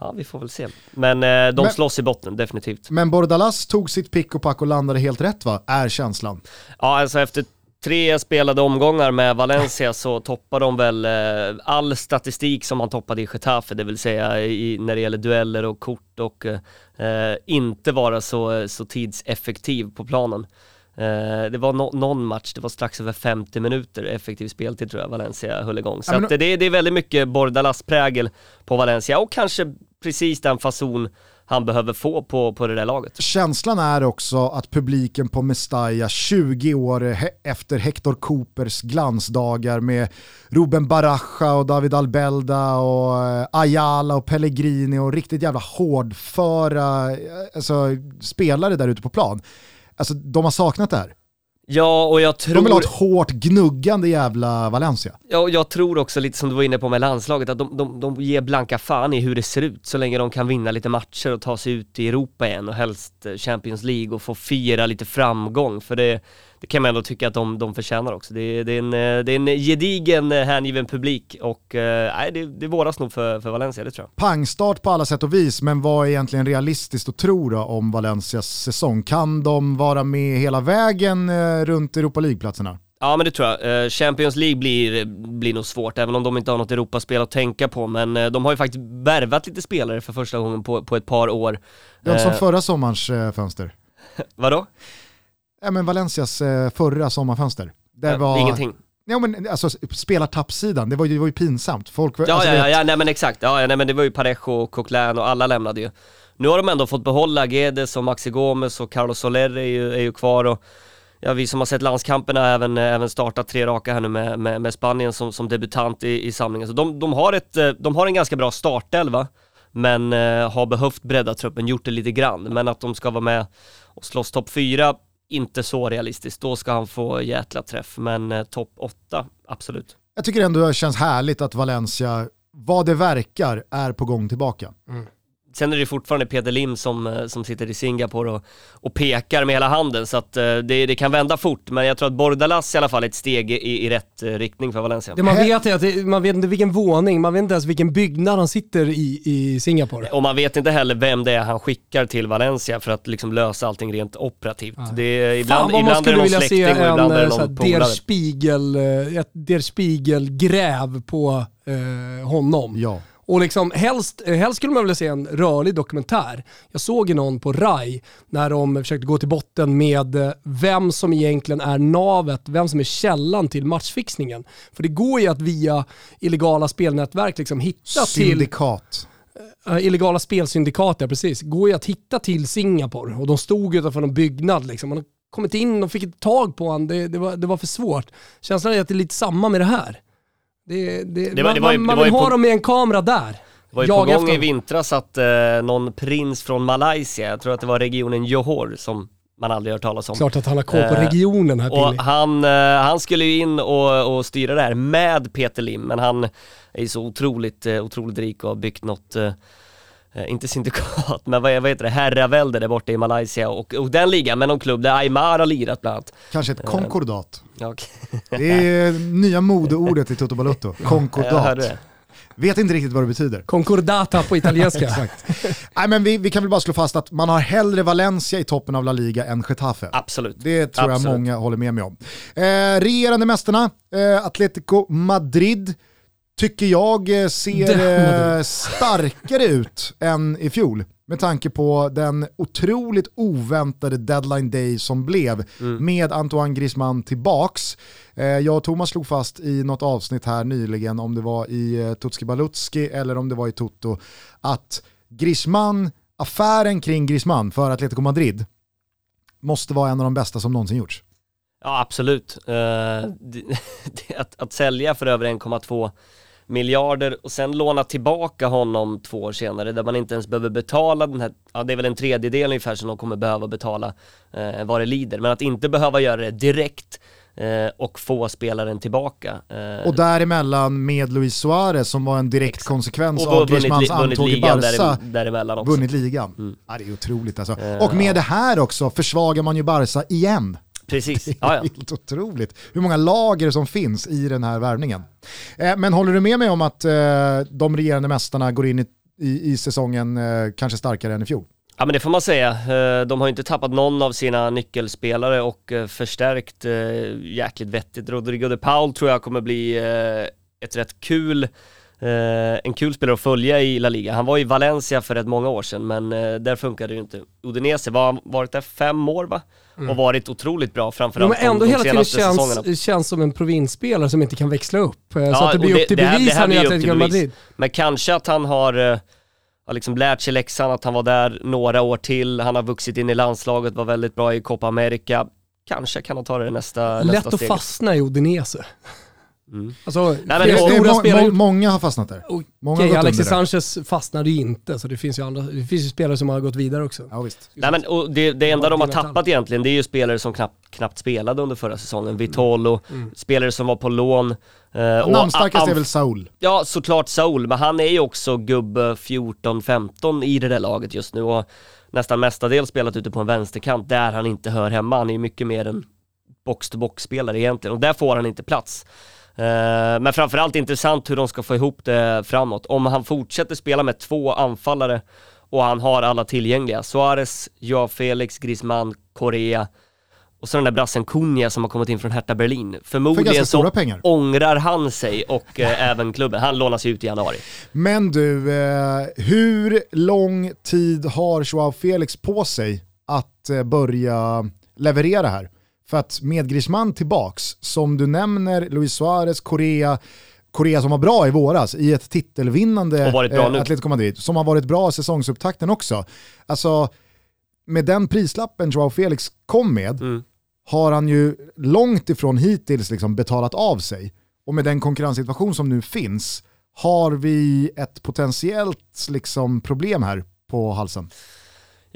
Ja, vi får väl se. Men eh, de men, slåss i botten, definitivt. Men Bordalas tog sitt pick och pack och landade helt rätt va? Är känslan. Ja, alltså efter tre spelade omgångar med Valencia så toppar de väl eh, all statistik som man toppade i Getafe, det vill säga i, när det gäller dueller och kort och eh, inte vara så, så tidseffektiv på planen. Eh, det var no någon match, det var strax över 50 minuter effektiv speltid tror jag Valencia höll igång. Så ja, men... det, det är väldigt mycket Bordalas-prägel på Valencia och kanske precis den fason han behöver få på, på det där laget. Känslan är också att publiken på Mestalla 20 år efter Hector Coopers glansdagar med Ruben Baraja och David Albelda och eh, Ayala och Pellegrini och riktigt jävla hårdföra eh, alltså, spelare där ute på plan Alltså de har saknat det här. Ja, och jag tror... De vill ha ett hårt gnuggande jävla Valencia. Ja, och jag tror också lite som du var inne på med landslaget, att de, de, de ger blanka fan i hur det ser ut, så länge de kan vinna lite matcher och ta sig ut i Europa igen och helst eh, Champions League och få fira lite framgång, för det, det kan man ändå tycka att de, de förtjänar också. Det, det, är en, det är en gedigen eh, hängiven publik och eh, nej, det, det våras nog för, för Valencia, det tror jag. Pangstart på alla sätt och vis, men vad är egentligen realistiskt att tro då om Valencias säsong? Kan de vara med hela vägen eh, runt Europa League-platserna? Ja men det tror jag. Champions League blir, blir nog svårt, även om de inte har något Europaspel att tänka på. Men de har ju faktiskt värvat lite spelare för första gången på, på ett par år. Det är som förra sommarens fönster. Vadå? Ja, men Valencias eh, förra sommarfönster. Det ja, var... Ingenting. Ja, men, alltså, spelartappsidan, det var, ju, det var ju pinsamt. Folk, Ja, alltså, ja, ja, ja, nej men exakt. Ja, ja, nej men det var ju Parejo och Coquelin och alla lämnade ju. Nu har de ändå fått behålla Guedes och Maxi Gomes och Carlos Soler är ju, är ju kvar och ja, vi som har sett landskamperna har även, även startat tre raka här nu med, med, med Spanien som, som debutant i, i samlingen. Så de, de, har ett, eh, de har en ganska bra startelva, men eh, har behövt bredda truppen, gjort det lite grann. Men att de ska vara med och slåss topp fyra, inte så realistiskt. Då ska han få jäkla träff, men eh, topp åtta, absolut. Jag tycker ändå det känns härligt att Valencia, vad det verkar, är på gång tillbaka. Sen är det fortfarande Peter Lim som, eh, som sitter i Singapore och, och pekar med hela handen så att eh, det, det kan vända fort men jag tror att Bordalas i alla fall är ett steg i, i rätt eh, riktning för Valencia. Det man vet är att det, man vet inte vilken våning, man vet inte ens vilken byggnad han sitter i i Singapore. Och man vet inte heller vem det är han skickar till Valencia för att liksom lösa allting rent operativt. Det är, ibland, Fan ibland är det någon släkting och en ibland är det någon Der polare. Spiegel, eh, ett Der Spiegel-gräv på eh, honom. Ja. Och liksom helst, eh, helst skulle man vilja se en rörlig dokumentär. Jag såg ju någon på RAI när de försökte gå till botten med eh, vem som egentligen är navet, vem som är källan till matchfixningen. För det går ju att via illegala spelnätverk liksom hitta till Syndikat. uh, illegala spelsyndikat, ja precis, går ju att hitta till Singapore och de stod utanför någon byggnad liksom. Man har kommit in och fick ett tag på honom, det, det, var, det var för svårt. Känslan är att det är lite samma med det här. Det, det, Det var- man det var ju- man, vill ha på- dem med en kamera där. Det var ju Jaga på gång i vintras att eh, någon prins från Malaysia, jag tror att det var regionen Johor som man aldrig hört talas om. Klart att han har koll på Eh, regionen här Och han, eh, han skulle ju in och, och styra det här med Peter Lim, men han är ju så otroligt, eh, otroligt rik och har byggt något, eh, eh, inte syndikat, men vad, är- vad heter det, herravälde där borta i Malaysia och, och den ligan med någon klubb där Aymar har lirat bland annat. Kanske ett konkordat. Ja, okej. Det är nya modeordet i Toto Balotto. Jag Konkordat. Vet inte riktigt vad det betyder. Concordata på italienska. Exakt. Nej, men vi, vi kan väl bara slå fast att man har hellre Valencia i toppen av La Liga än Getafe. Absolut. Det tror jag Absolut. många håller med mig om. Eh, regerande mästarna, eh, Atletico Madrid, tycker jag eh, ser eh, starkare ut än i fjol. Med tanke på den otroligt oväntade deadline day som blev med Antoine Griezmann tillbaks. Eh, jag och Thomas slog fast i något avsnitt här nyligen, om det var i Tutski Balutski eller om det var i Toto, att Griezmann, affären kring Griezmann för Atletico Madrid måste vara en av de bästa som någonsin gjorts. Ja, absolut. Det, att, att sälja för över 1,2 miljarder och sen låna tillbaka honom två år senare där man inte ens behöver betala den här, ja det är väl en tredjedel ungefär som de kommer behöva betala eh, vad det lider, men att inte behöva göra det direkt eh, och få spelaren tillbaka. Eh, Och däremellan med Luis Suarez som var en direkt konsekvens och av Griezmanns antåg i Barca. där, däremellan också. Vunnit ligan. Mm. Ja, det är otroligt alltså. Eh, Och med ja. det här också försvagar man ju Barca igen. Precis, ja, ja. Helt otroligt hur många lager som finns i den här värvningen. Eh, men håller du med mig om att eh, de regerande mästarna går in i, i, i säsongen eh, kanske starkare än i fjol? Ja men det får man säga. De har inte tappat någon av sina nyckelspelare och förstärkt jäkligt vettigt. Rodrigo de Paul tror jag kommer bli ett rätt kul eh, en kul spelare att följa i La Liga. Han var i Valencia för rätt många år sedan men eh, där funkade det ju inte. Udinese var varit där fem år va? Och varit otroligt bra framförallt men ändå de, de hela tiden senaste säsongerna. känns, känns som en provinsspelare som inte kan växla upp. Eh, så Ja, att det blir det- upp till det här- bevis det här här i Atletico. Madrid. Men kanske att han har, eh, har liksom lärt sig läxan, att han var där några år till, han har vuxit in i landslaget, var väldigt bra i Copa America. Kanske kan han ta det nästa, Lätt nästa att steg. fastna i Udinese. Mm. Alltså, flera det- Det är stora må, spelare... må, många har fastnat där. Okej, gått Alexis. Sanchez fastnade ju inte, så det finns ju, andra, det finns ju spelare som har gått vidare också. Ja, visst. Nej men och det, det enda de har tappat egentligen, det är ju spelare som knappt, knappt spelade under förra säsongen. Vitolo, spelare som var på lån. eh, och Namnstarkast Am- är väl Saul. Ja, såklart Saul, men han är ju också gubbe 14-15 i det där laget just nu och nästan mestadels spelat ute på en vänsterkant där han inte hör hemma. Han är ju mycket mer en box-to-box-spelare egentligen och där får han inte plats. Eh, men framförallt intressant hur de ska få ihop det framåt. Om han fortsätter spela med två anfallare och han har alla tillgängliga, Suarez, Joao Felix, Griezmann, Korea och så den där brassen Cunha som har kommit in från Hertha Berlin. Förmodligen så pengar. ångrar han sig och eh, även klubben. Han lånas ut i januari. Men du, eh, hur lång tid har Joao Felix på sig att eh, börja leverera här? För att med Griezmann tillbaks, som du nämner, Luis Suarez, Korea, Korea som var bra i våras i ett titelvinnande eh, Atletico Madrid, som har varit bra i säsongsupptakten också. Alltså, med den prislappen Joao Felix kom med, Mm. har han ju långt ifrån hittills liksom betalat av sig. Och med den konkurrenssituation som nu finns, har vi ett potentiellt liksom problem här på halsen.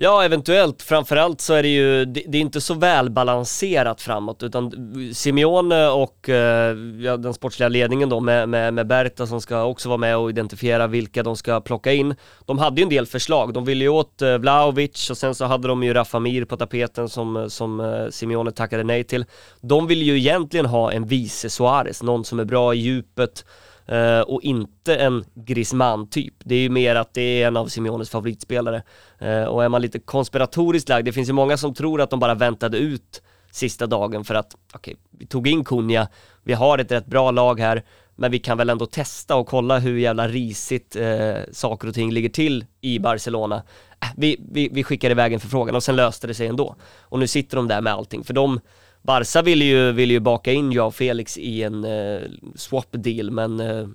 Ja, eventuellt. Framförallt så är det ju, det, det är inte så välbalanserat framåt, utan Simeone och eh, ja, den sportsliga ledningen då med, med, med Berta som ska också vara med och identifiera vilka de ska plocka in. De hade ju en del förslag, de ville ju åt eh, Vlahovic och sen så hade de ju Rafamir på tapeten som, som eh, Simeone tackade nej till. De vill ju egentligen ha en vice Suarez, någon som är bra i djupet, Eh, och inte en Griezmann-typ. Det är ju mer att det är en av Simeones favoritspelare. Eh, och är man lite konspiratoriskt lagd, det finns ju många som tror att de bara väntade ut sista dagen för att, okej, vi tog in Kunja, vi har ett rätt bra lag här, men vi kan väl ändå testa och kolla hur jävla risigt eh, saker och ting ligger till i Barcelona. Äh, vi, vi, vi skickar iväg en förfrågan och sen löste det sig ändå. Och nu sitter de där med allting, för de Barca ville ju, ville ju baka in jag och Felix i en eh, swap deal men eh,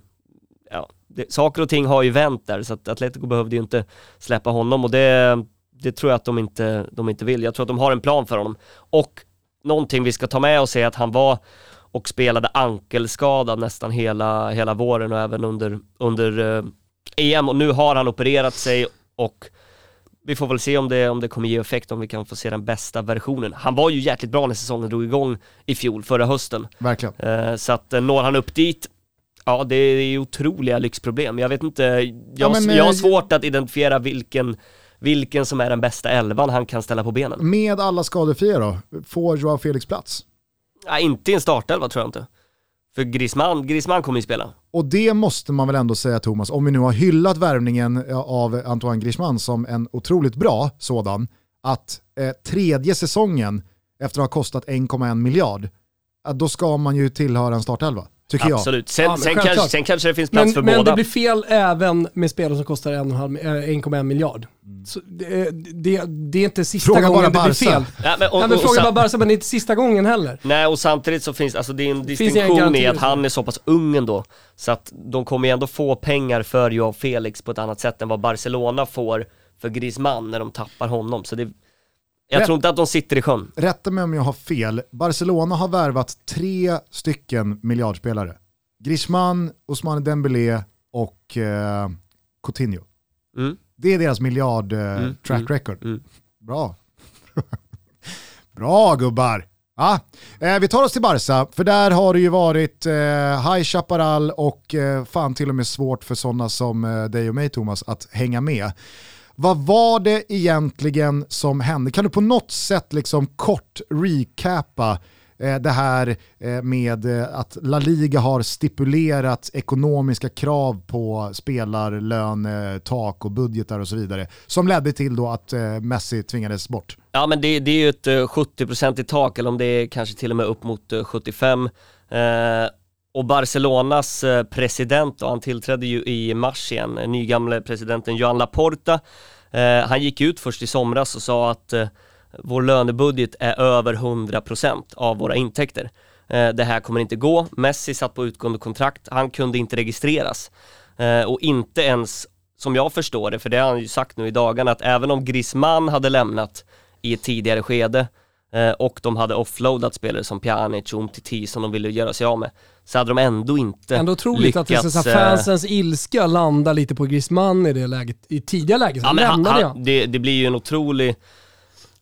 ja, det, saker och ting har ju vänt där så att Atletico behövde ju inte släppa honom och det, det tror jag att de inte, de inte vill. Jag tror att de har en plan för honom. Och någonting vi ska ta med oss är att han var och spelade ankelskadad nästan hela, hela våren och även under, under eh, EM och nu har han opererat sig och vi får väl se om det, om det kommer ge effekt, om vi kan få se den bästa versionen. Han var ju jäkligt bra när säsongen drog igång i fjol, förra hösten. Verkligen. Eh, så att eh, når han upp dit, ja det är otroliga lyxproblem. Jag vet inte, jag, Ja, men, jag har eh, svårt att identifiera vilken, vilken som är den bästa elvan han kan ställa på benen. Med alla skadefria då, får Joao Felix plats? Nej, inte i en startelva tror jag inte. För Griezmann, Griezmann kommer ju spela. Och det måste man väl ändå säga Thomas, om vi nu har hyllat värvningen av Antoine Griezmann som en otroligt bra sådan, att eh, tredje säsongen efter att ha kostat 1,1 miljard, då ska man ju tillhöra en startelva, tycker jag. Absolut. Sen, Ja, men sen, kanske, sen kanske det finns plats Men, för men båda. det blir fel även med spelare som kostar en och en halv- eh, 1,1 miljard. Mm. Så det, det, det är inte sista Fråga gången bara det blir fel. Ja, men, och, Nej, men och, fråga sam- bara Barca, men det är inte sista gången heller. Nej och samtidigt så finns, alltså det är en distinktion i att han är så pass ung ändå Så att de kommer ju ändå få pengar för Joao Felix på ett annat sätt än vad Barcelona får för Griezmann när de tappar honom Så det, jag Rätt. tror inte att de sitter i sjön Rätta mig om jag har fel, Barcelona har värvat tre stycken miljardspelare. Griezmann, Ousmane Dembélé och eh, Coutinho. mm. Det är deras miljard eh, Mm, track mm, record. mm. Bra. Bra gubbar. Ja, eh, vi tar oss till Barca, för där har det ju varit eh, High Chaparral och eh, fan till och med svårt för sådana som eh, dig och mig Thomas att hänga med. Vad var det egentligen som hände? Kan du på något sätt liksom kort recapa eh, det här eh, med eh, att La Liga har stipulerat ekonomiska krav på spelarlön, tak och budgetar och så vidare som ledde till då att Messi tvingades bort. Ja men det, det är ju ett 70% i tak eller om det är kanske till och med upp mot 75 eh, och Barcelonas eh, president då, han tillträdde ju i mars igen, eh, nygamle presidenten Joan Laporta. Eh, Han gick ut först i somras och sa att eh, vår lönebudget är över 100% av våra intäkter. Eh, Det här kommer inte gå, Messi satt på utgående kontrakt, han kunde inte registreras. Eh, och inte ens som jag förstår det, för det har han ju sagt nu i dagarna, att även om Griezmann hade lämnat i ett tidigare skede eh, och de hade offloadat spelare som Pjanic och Umtiti som de ville göra sig av med, så hade de ändå inte Ändå otroligt att det så lyckats, här, eh, fansens ilska landar lite på Griezmann i det läget, i tidiga läget. Ja, men han, han, det, det blir ju en otrolig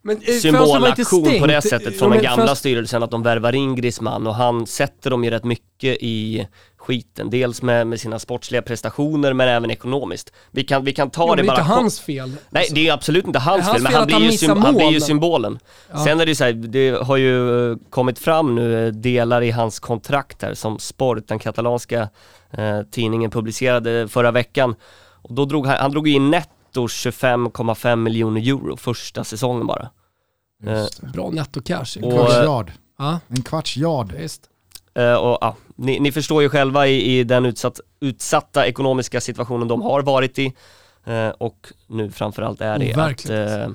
Men, eh, symbolaktion på det sättet Ja, från den men gamla fönstret- styrelsen att de värvar in Griezmann och han sätter dem ju rätt mycket i skiten. Dels med, med sina sportsliga prestationer men även ekonomiskt. Vi kan, vi kan ta Ja, det bara inte kort- hans fel. Nej det är absolut inte hans Det är hans fel, men han blir, han ju missar sym- han blir ju symbolen. Ja. Sen är det ju så här, det har ju eh, kommit fram nu eh, delar i hans kontrakt här som Sport, den katalanska eh, tidningen publicerade förra veckan. Och då drog han, han drog in netto 25,5 miljoner euro första säsongen bara. Eh, Bra nettocash. En Och- kvarts yard. Ja, En kvarts yard. visst. Eh, och, ja, ni, ni förstår ju själva i, i den utsatt, utsatta ekonomiska situationen de har varit i. Eh, och nu framförallt är det att, Overkligt. eh,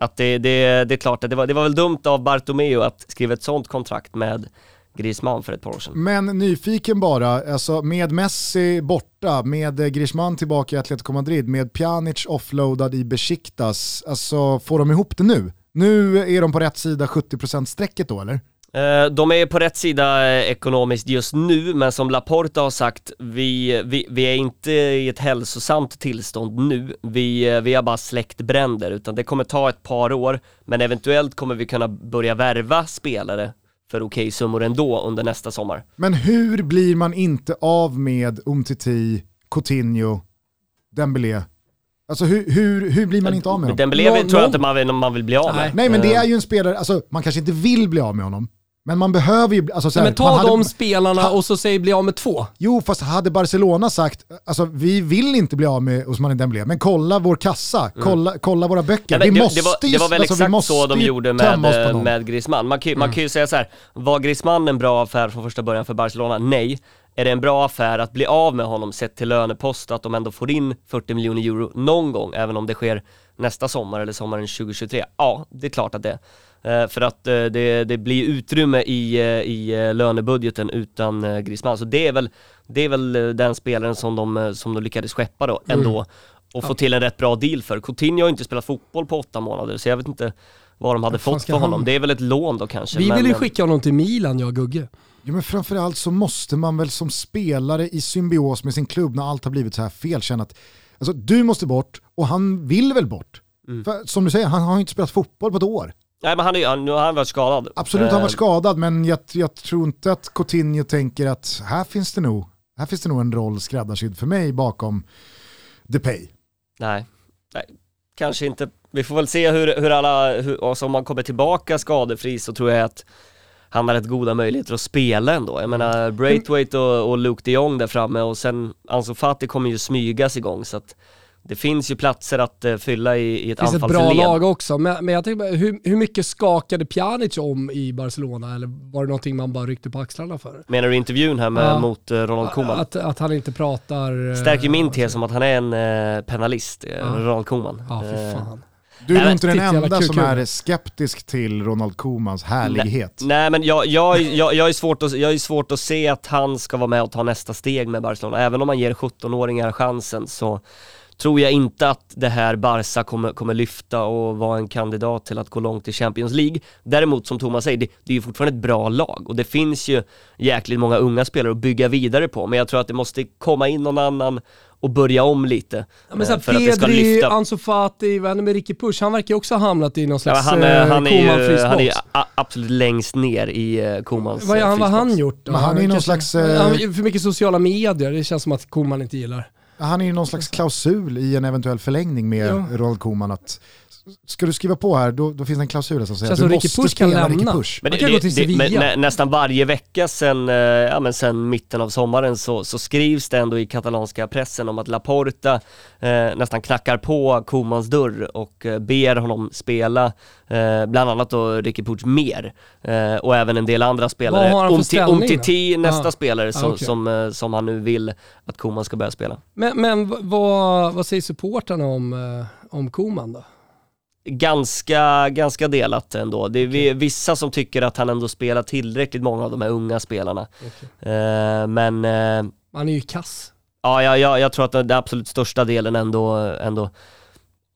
Att det, det, det är klart att det var, det var väl dumt av Bartomeu att skriva ett sånt kontrakt med Griezmann för ett par år sedan. Men nyfiken bara, alltså med Messi borta, med Griezmann tillbaka i Atletico Madrid, med Pjanic offloadad i Besiktas, alltså får de ihop det nu? Nu är de på rätt sida 70% strecket då eller? Eh, de är på rätt sida eh, ekonomiskt just nu, men som Laporta har sagt, vi, vi, vi är inte i ett hälsosamt tillstånd nu. Vi, eh, vi har bara släckt bränder, utan det kommer ta ett par år, men eventuellt kommer vi kunna börja värva spelare för okej summor ändå under nästa sommar. Men hur blir man inte av med Umtiti, Coutinho, Dembélé? Alltså hur, hur, hur blir man inte av med honom? Dembélé tror jag inte man vill, man vill bli av med. Nej men det är ju en spelare, alltså man kanske inte vill bli av med honom, men man behöver ju, alltså så här, Men ta hade- de spelarna ha- och så säg bli av med två. Jo, fast hade Barcelona sagt, alltså vi vill inte bli av med Ousmane Dembélé, men kolla vår kassa, kolla, kolla våra böcker. Mm. Nej, vi det, måste det, var, det var väl alltså, exakt så de gjorde med. Mm. med Griezmann. Man kan, man kan ju säga så här: var Griezmann en bra affär från första början för Barcelona? Nej. Är det en bra affär att bli av med honom sett till lönepost, att de ändå får in 40 miljoner euro någon gång, även om det sker nästa sommar eller sommaren 2023? Ja, det är klart att det är. För att eh, det, det blir utrymme i, eh, i eh, lönebudgeten utan eh, Griezmann. Så det är väl, det är väl eh, den spelaren som de, eh, som de lyckades skeppa då ändå och få till en rätt bra deal för. Coutinho har inte spelat fotboll på åtta månader så jag vet inte vad de hade fått för honom. han- Det är väl ett lån då kanske. Vi men, vill ju eh, skicka honom till Milan, jag och Gugge. Ja, men framförallt så måste man väl som spelare i symbios med sin klubb när allt har blivit så här fel känna att alltså, du måste bort och han vill väl bort. Mm. För, som du säger, han har ju inte spelat fotboll på ett år. Nej men han är, han- han varit skadad. Absolut, han Eh, var skadad, men jag, jag tror inte att Coutinho tänker att här finns det nog, här finns det nog en roll skräddarsydd för mig bakom Depay. Nej, nej, kanske inte. Vi får väl se hur, hur alla, hur, alltså om man kommer tillbaka skadefri så tror jag att han har rätt goda möjligheter att spela ändå. Jag menar Braithwaite och, och Luke de Jong där framme och sen Ansu Fati kommer ju smygas igång så att det finns ju platser att eh, fylla i, i ett Det finns ett bra anfallsled. lag också, men, men jag tänker bara, hur, hur mycket skakade Pjanic om i Barcelona? Eller var det någonting man bara ryckte på axlarna för? Menar du intervjun här med, Ja. mot eh, Ronald Koeman? Att, att han inte pratar... eh, Stärker ju min tes om att han är en eh, penalist, Ja. Ronald Koeman. Ja, Eh, fan. Du är Nej, men inte den enda kul, som kul. är skeptisk till Ronald Koemans härlighet. Nej men jag, jag, jag, jag, är svårt att, jag är svårt att se att han ska vara med och ta nästa steg med Barcelona. Även om man ger 17-åringar chansen så tror jag inte att det här Barca kommer, kommer lyfta och vara en kandidat till att gå långt i Champions League. Däremot som Thomas säger, det, det är ju fortfarande ett bra lag och det finns ju jäkligt många unga spelare att bygga vidare på. Men jag tror att det måste komma in någon annan och börja om lite. Ja, men så eh, här, för att det ska Pedri, lyfta. Ansu Fati, vad händer med Ricky Push? Han verkar ju också ha hamnat i någon Ja, slags han, är, eh, han, är ju, han är ju absolut längst ner i Komans Vad, är han, vad har han gjort då? Men han är någon slags, eh, Han har för mycket sociala medier, det känns som att Koeman inte gillar. Han är ju någon slags klausul i en eventuell förlängning med Ja. Ronald Koeman att ska du skriva på här, då, då finns det en klausul som säger att du Ricky måste Push spela Ricky lämna. Push. Man kan gå till Sevilla. men nä, nästan varje vecka sen, eh, ja, men sen mitten av sommaren så, så skrivs det ändå i katalanska pressen om att Laporta eh, nästan knackar på Komans dörr och eh, ber honom spela, eh, bland annat då Ricky Puig mer eh, och även en del andra spelare. Umtiti nästa Ah. spelare som, Ah, okej. som, eh, som han nu vill att Koman ska börja spela. Men, men vad, vad säger supportrarna om, eh, om Koeman då? Ganska, ganska delat ändå. Det är vi- vissa som tycker att han ändå spelar tillräckligt många av de här unga spelarna. Eh, men eh, Han är ju kass. ja, ja, ja, jag tror att den absolut största delen ändå, ändå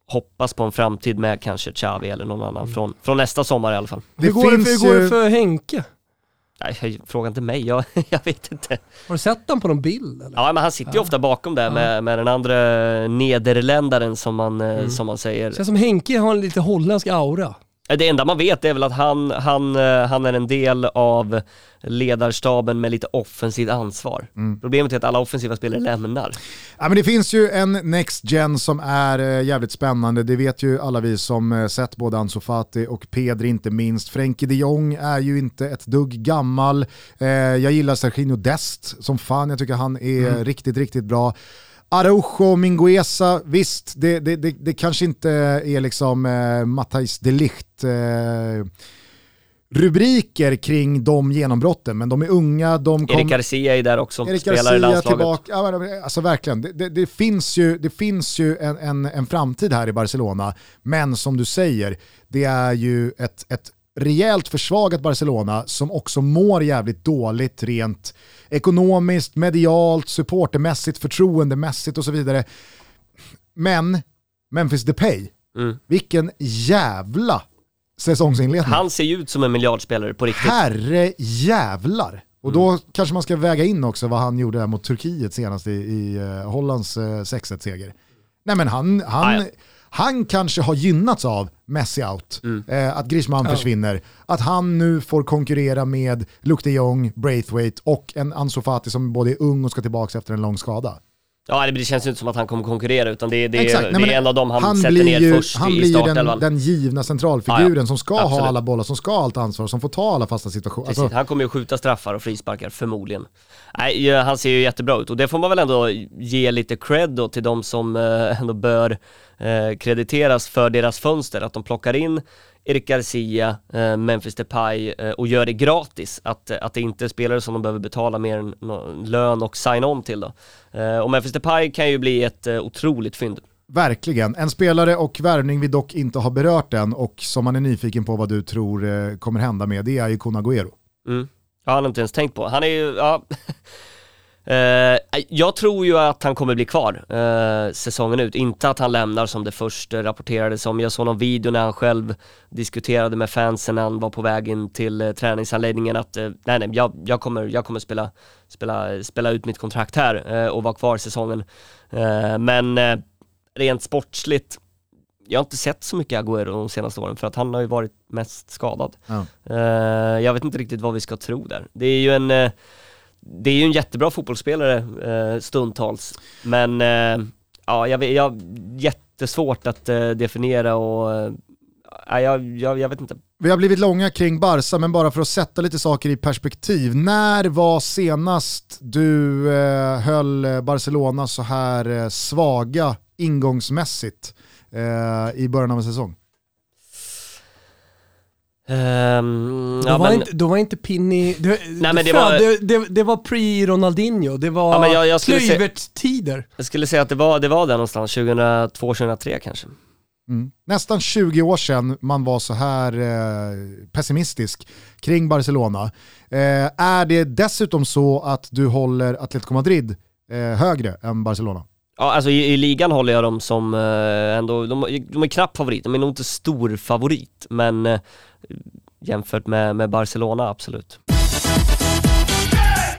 hoppas på en framtid med kanske Xavi eller någon annan från, från nästa sommar i alla fall. Det hur går, det, för, hur går det för Henke? Nej, fråga inte mig, jag, jag vet inte. Har du sett honom på någon bild? Eller? Ja men han sitter ju Ja. ofta bakom där Ja. med, med den andra nederländaren som man, eh, Mm. som man säger. Känns som Henke har en lite holländsk aura. Det enda man vet är väl att han, han, eh, han är en del av ledarstaben med lite offensivt ansvar. Mm. Problemet är att alla offensiva spelare lämnar. Ja, men det finns ju en Next Gen som är eh, jävligt spännande. Det vet ju alla vi som eh, sett både Ansu Fati och Pedri inte minst. Frenkie de Jong är ju inte ett dugg gammal. Eh, jag gillar Serginho Dest som fan. Jag tycker han är riktigt, riktigt bra. Araujo, Mingueza, visst, det, det, det, det kanske inte är liksom eh, Matthijs de Ligt eh, rubriker kring de genombrotten, men de är unga, de kom... Erik Garcia är där också, Erik spelar Garcia i landslaget. tillbaka, ja, alltså verkligen, det, det, det finns ju, det finns ju en, en, en framtid här i Barcelona, men som du säger, det är ju ett, ett rejält försvagat Barcelona som också mår jävligt dåligt rent ekonomiskt, medialt, supportermässigt, förtroendemässigt och så vidare. Men Memphis Depay, Mm. vilken jävla säsongsinledning. Han ser ju ut som en miljardspelare på riktigt. Herre jävlar. Och Mm. då kanske man ska väga in också vad han gjorde där mot Turkiet senast i, i uh, Hollands uh, 6-1-seger. Nej men han, han, Ah, ja. Han kanske har gynnats av Messi out, Mm. eh, att Griezmann försvinner, att han nu får konkurrera med Luke de Jong, Braithwaite och en Ansu Fati som både är ung och ska tillbaka efter en lång skada. Ja, det- känns ju inte som att han kommer konkurrera, utan det, det, Exakt, det nej, är en av dem han, sätter blir ner ju, först Han i blir ju den, startelvan. den givna centralfiguren Ja, ja. som ska Absolut. ha alla bollar, som ska ha allt ansvar, som får ta alla fasta situationer. Alltså, han kommer ju skjuta straffar och frisparkar, förmodligen. Nej, han ser ju jättebra ut och det får man väl ändå ge lite cred då till de som eh, ändå bör eh, krediteras för deras fönster, att de plockar in Erik Garcia, eh, Memphis Depay och gör det gratis. Att, att det inte är spelare som de behöver betala mer än lön och sign-on till då. Och Memphis Depay kan ju bli ett otroligt fynd. Verkligen. En spelare och värvning vi dock inte har berört än och som man är nyfiken på vad du tror kommer hända med, det är ju Kun Agüero. Mm. Ja, han har inte ens tänkt på. Han är ju, ja. Uh, jag tror ju att han kommer bli kvar uh, säsongen ut, inte att han lämnar som det först rapporterades om. Jag såg någon video när han själv diskuterade med fansen när han var på väg in till uh, träningsanläggningen att nej, nej, jag, jag kommer, jag kommer spela, spela, spela ut mitt kontrakt här och vara kvar säsongen. Men rent sportsligt, jag har inte sett så mycket Agüero de senaste åren för att han har ju varit mest skadad. Ja. Eh, jag vet inte riktigt vad vi ska tro där. Det är ju en, eh, det är ju en jättebra fotbollsspelare eh, stundtals, men ja, jag, jag jättesvårt att definiera och jag, jag, jag vet inte. Vi har blivit långa kring Barca, men bara för att sätta lite saker i perspektiv. När var senast du eh, höll Barcelona så här eh, svaga ingångsmässigt eh, i början av en säsong? Ehm, Då, ja, var men, inte, då var inte Pinny... Det, Nej, men det fan, var- det, det, det var pre-Ronaldinho, det var Ja, jag- Kluivert-tider. jag skulle säga att det var, det var där någonstans, 2002-2003 kanske. Mm. Nästan 20 år sedan man var så här eh, pessimistisk kring Barcelona. Eh, är det dessutom så att du håller Atletico Madrid eh, högre än Barcelona? Ja, alltså i, i ligan håller jag dem som eh, ändå, de, de är knapp favorit, de är nog inte stor favorit, men eh, jämfört med, med Barcelona, absolut.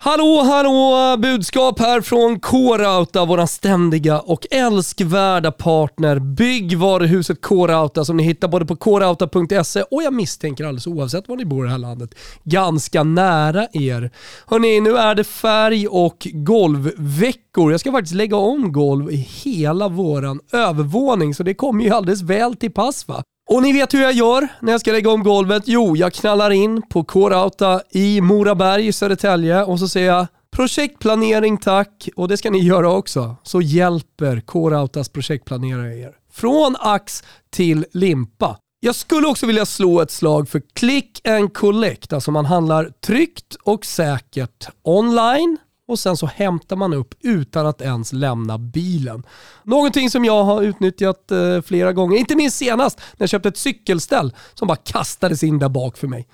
Hallå, hallå! Budskap här från K-Rauta, våran ständiga och älskvärda partner. Bygg varuhuset K-Rauta som ni hittar både på krauta.se och jag misstänker alldeles oavsett var ni bor i det här landet, ganska nära er. Hörni, nu är det färg och golvveckor. Jag ska faktiskt lägga om golv i hela våran övervåning så det kommer ju alldeles väl till pass va? Och ni vet hur jag gör när jag ska lägga om golvet? Jo, jag knallar in på K-Rauta i Moraberg i Södertälje och så säger jag projektplanering tack och det ska ni göra också. Så hjälper K-Rautas projektplanerare er. Från ax till limpa. Jag skulle också vilja slå ett slag för click and collect, alltså man handlar tryggt och säkert online och sen så hämtar man upp utan att ens lämna bilen. Någonting som jag har utnyttjat eh, flera gånger, inte minst senast när jag köpte ett cykelställ som bara kastades in där bak för mig.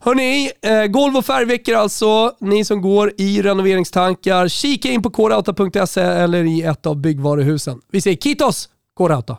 Hörni, eh, golv och färgveckor alltså. Ni som går i renoveringstankar, kika in på kodauta.se eller i ett av byggvaruhusen. Vi säger kitos, Krauta.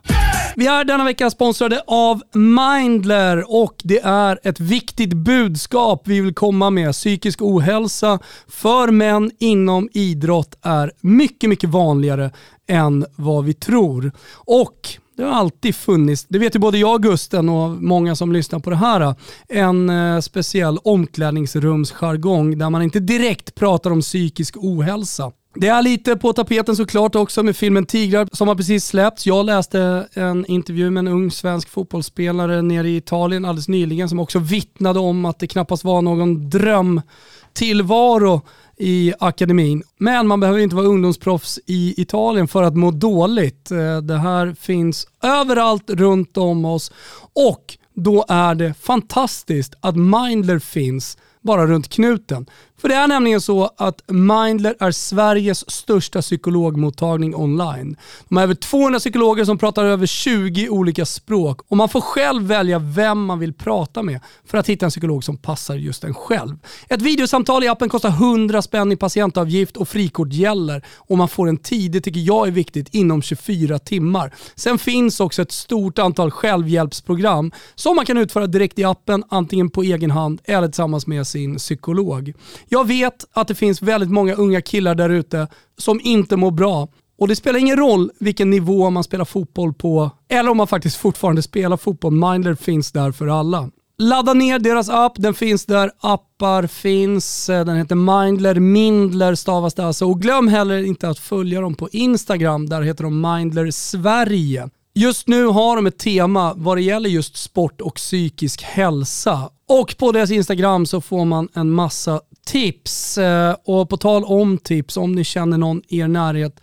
Vi är denna vecka sponsrade av Mindler och det är ett viktigt budskap vi vill komma med. Psykisk ohälsa för män inom idrott är mycket, mycket vanligare än vad vi tror. Och det har alltid funnits, det vet ju både jag Gusten och många som lyssnar på det här, en eh, speciell omklädningsrumsjargong där man inte direkt pratar om psykisk ohälsa. Det är lite på tapeten såklart också med filmen Tigrar som har precis släppts. Jag läste en intervju med en ung svensk fotbollsspelare nere i Italien alldeles nyligen som också vittnade om att det knappast var någon drömtillvaro i akademin. Men man behöver inte vara ungdomsproffs i Italien för att må dåligt. Eh, det här finns överallt runt om oss och då är det fantastiskt att Mindler finns bara runt knuten. För det är nämligen så att Mindler är Sveriges största psykologmottagning online. De har över 200 psykologer som pratar över 20 olika språk och man får själv välja vem man vill prata med för att hitta en psykolog som passar just en själv. Ett videosamtal i appen kostar 100 spänn i patientavgift och frikort gäller och man får en tid, det tycker jag är viktigt, inom 24 timmar. Sen finns också ett stort antal självhjälpsprogram som man kan utföra direkt i appen, antingen på egen hand eller tillsammans med sin psykolog. Jag vet att det finns väldigt många unga killar där ute som inte mår bra. Och det spelar ingen roll vilken nivå man spelar fotboll på eller om man faktiskt fortfarande spelar fotboll. Mindler finns där för alla. Ladda ner deras app, den finns där. Appar finns, eh, den heter Mindler, Mindler stavas det alltså. Och glöm heller inte att följa dem på Instagram, där heter de Mindler Sverige. Just nu har de ett tema vad det gäller just sport och psykisk hälsa. Och på deras Instagram så får man en massa tips. Eh, och på tal om tips, om ni känner någon i er närhet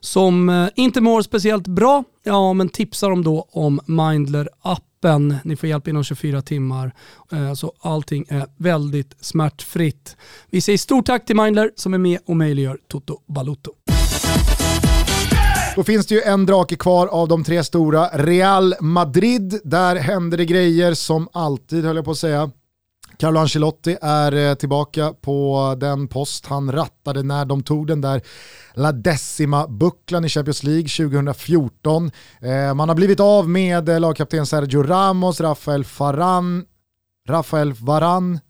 som eh, inte mår speciellt bra, ja men tipsa dem då om Mindler-appen. Ni får hjälp inom 24 timmar, eh, så allting är väldigt smärtfritt. Vi säger stort tack till Mindler som är med och möjliggör Toto Balutto. Då finns det ju en drake kvar av de tre stora. Real Madrid, där händer det grejer som alltid höll jag på att säga. Carlo Ancelotti är eh, tillbaka på den post han rattade när de tog den där La Decima-bucklan i Champions League 2014. Eh, man har blivit av med eh, lagkapten Sergio Ramos, Rafael Faran, Rafael Varan,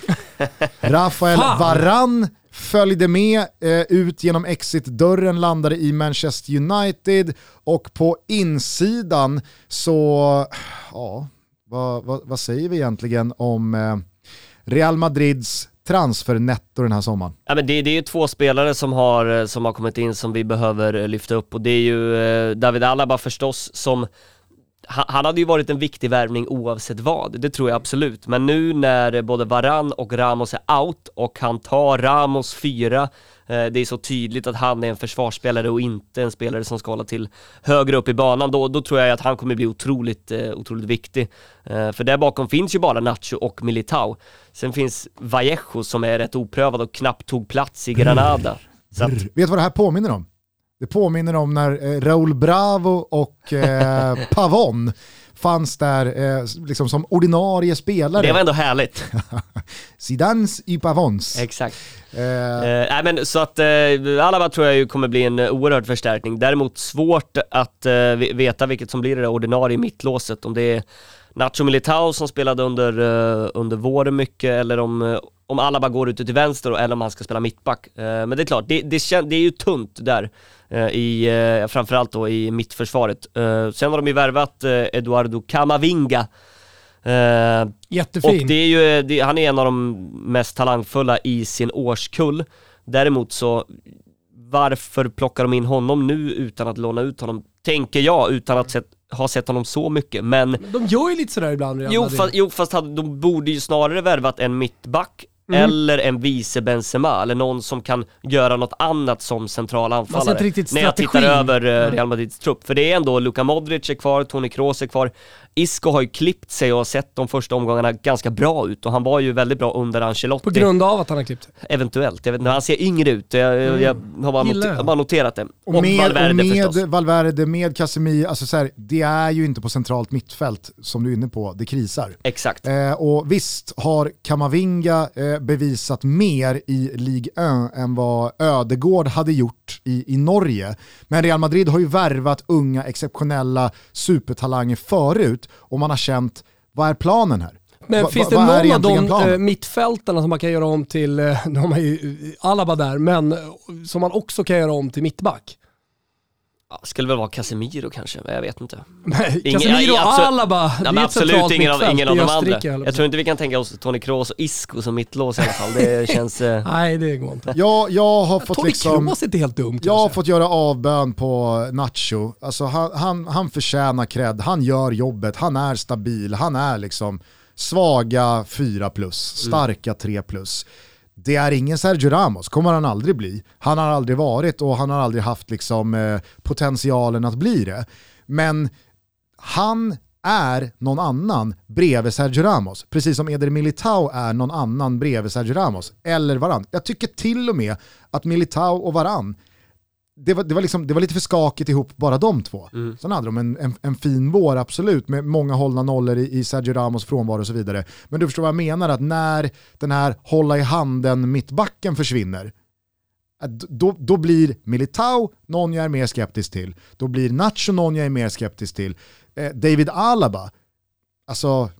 Rafael Varan följde med eh, ut genom exit-dörren, landade i Manchester United och på insidan så, ja, vad, vad, vad säger vi egentligen om eh, Real Madrids transfernetto den här sommaren? Ja, men det, det är ju två spelare som har, eh, som har kommit in som vi behöver eh, lyfta upp och det är ju eh, David Alaba förstås som han hade ju varit en viktig värvning oavsett vad, det tror jag absolut. Men nu när både Varan och Ramos är out och han tar Ramos fyra, eh, det är så tydligt att han är en försvarsspelare och inte en spelare som ska hålla till högre upp i banan, då, då tror jag att han kommer bli otroligt, eh, otroligt viktig. Eh, för där bakom finns ju bara Nacho och Militao. Sen finns Vallejo som är rätt oprövad och knappt tog plats i Granada. Brr, att... Vet du vad det här påminner om? Det påminner om när eh, Raúl Bravo och eh, Pavon fanns där eh, liksom som ordinarie spelare. Det var ändå härligt. Sidans i Pavons. Exakt. Eh. Eh, men så att eh, Alaba tror jag ju kommer bli en oerhörd förstärkning. Däremot svårt att eh, veta vilket som blir det ordinarie mittlåset. Om det är Nacho Militao som spelade under, under våren mycket eller om, om Alaba går ut till vänster eller om han ska spela mittback. Uh, men det är klart, det, det, det är ju tunt där i, framförallt då i mittförsvaret. sen har de ju värvat Eduardo Camavinga Jättefin. Och det är ju, det, han är en av de mest talangfulla i sin årskull. Däremot så, varför plockar de in honom nu utan att låna ut honom? Tänker jag, utan att sett har sett honom så mycket, men... De gör ju lite sådär ibland Jo, fast, jo, fast hade, de borde ju snarare värvat en mittback Mm. eller en vice Benzema, eller någon som kan göra något annat som central anfallare. När jag tittar över uh, Real Madrids trupp. För det är ändå Luka Modric är kvar, Toni Kroos är kvar. Isco har ju klippt sig och har sett de första omgångarna ganska bra ut och han var ju väldigt bra under Ancelotti. På grund av att han har klippt Eventuellt, jag vet inte, han ser yngre ut. Jag, mm. jag har, bara noter, bara noterat det. Och, och med, Valverde och med förstås. Valverde, med Casemiro, alltså så här, det är ju inte på centralt mittfält som du är inne på, det krisar. Exakt. Eh, och visst har Kamavinga eh, bevisat mer i Ligue 1 än vad Ödegård hade gjort i, i Norge. Men Real Madrid har ju värvat unga exceptionella supertalanger förut och man har känt, vad är planen här? Men va, finns det någon av de planen? Eh, mittfältarna som man kan göra om till, eh, de har ju Alaba där, men som man också kan göra om till mittback? Ja, skulle väl vara Casemiro kanske, jag vet inte. Casemiro och Alaba, det är absolut ingen av, ingen av de andra. Jag tror inte vi kan tänka oss Toni Kroos och Isco som mittlås i alla fall. Det känns... Eh, Nej, det går inte. Jag, jag har fått Toni liksom... Toni Kroos är inte helt dum Jag har fått göra avbön på Nacho. Alltså han, han, han förtjänar cred, han gör jobbet, han är stabil, han är liksom svaga 4 plus, mm. starka 3 plus det är ingen Sergio Ramos, kommer han aldrig bli. Han har aldrig varit och han har aldrig haft liksom, eh, potentialen att bli det. Men han är någon annan bredvid Sergio Ramos. Precis som Eder Militao är någon annan bredvid Sergio Ramos. Eller Varann. Jag tycker till och med att Militao och Varann det var, det, var liksom, det var lite för skakigt ihop bara de två. Mm. Sen hade de en, en, en, fin vår absolut med många hållna nollor i, i Sergio Ramos frånvaro och så vidare. Men du förstår vad jag menar, att när den här hålla i handen mittbacken försvinner, då, då blir Militao någon jag är mer skeptisk till. Då blir Nacho någon jag är mer skeptisk till. Eh, David Alaba, alltså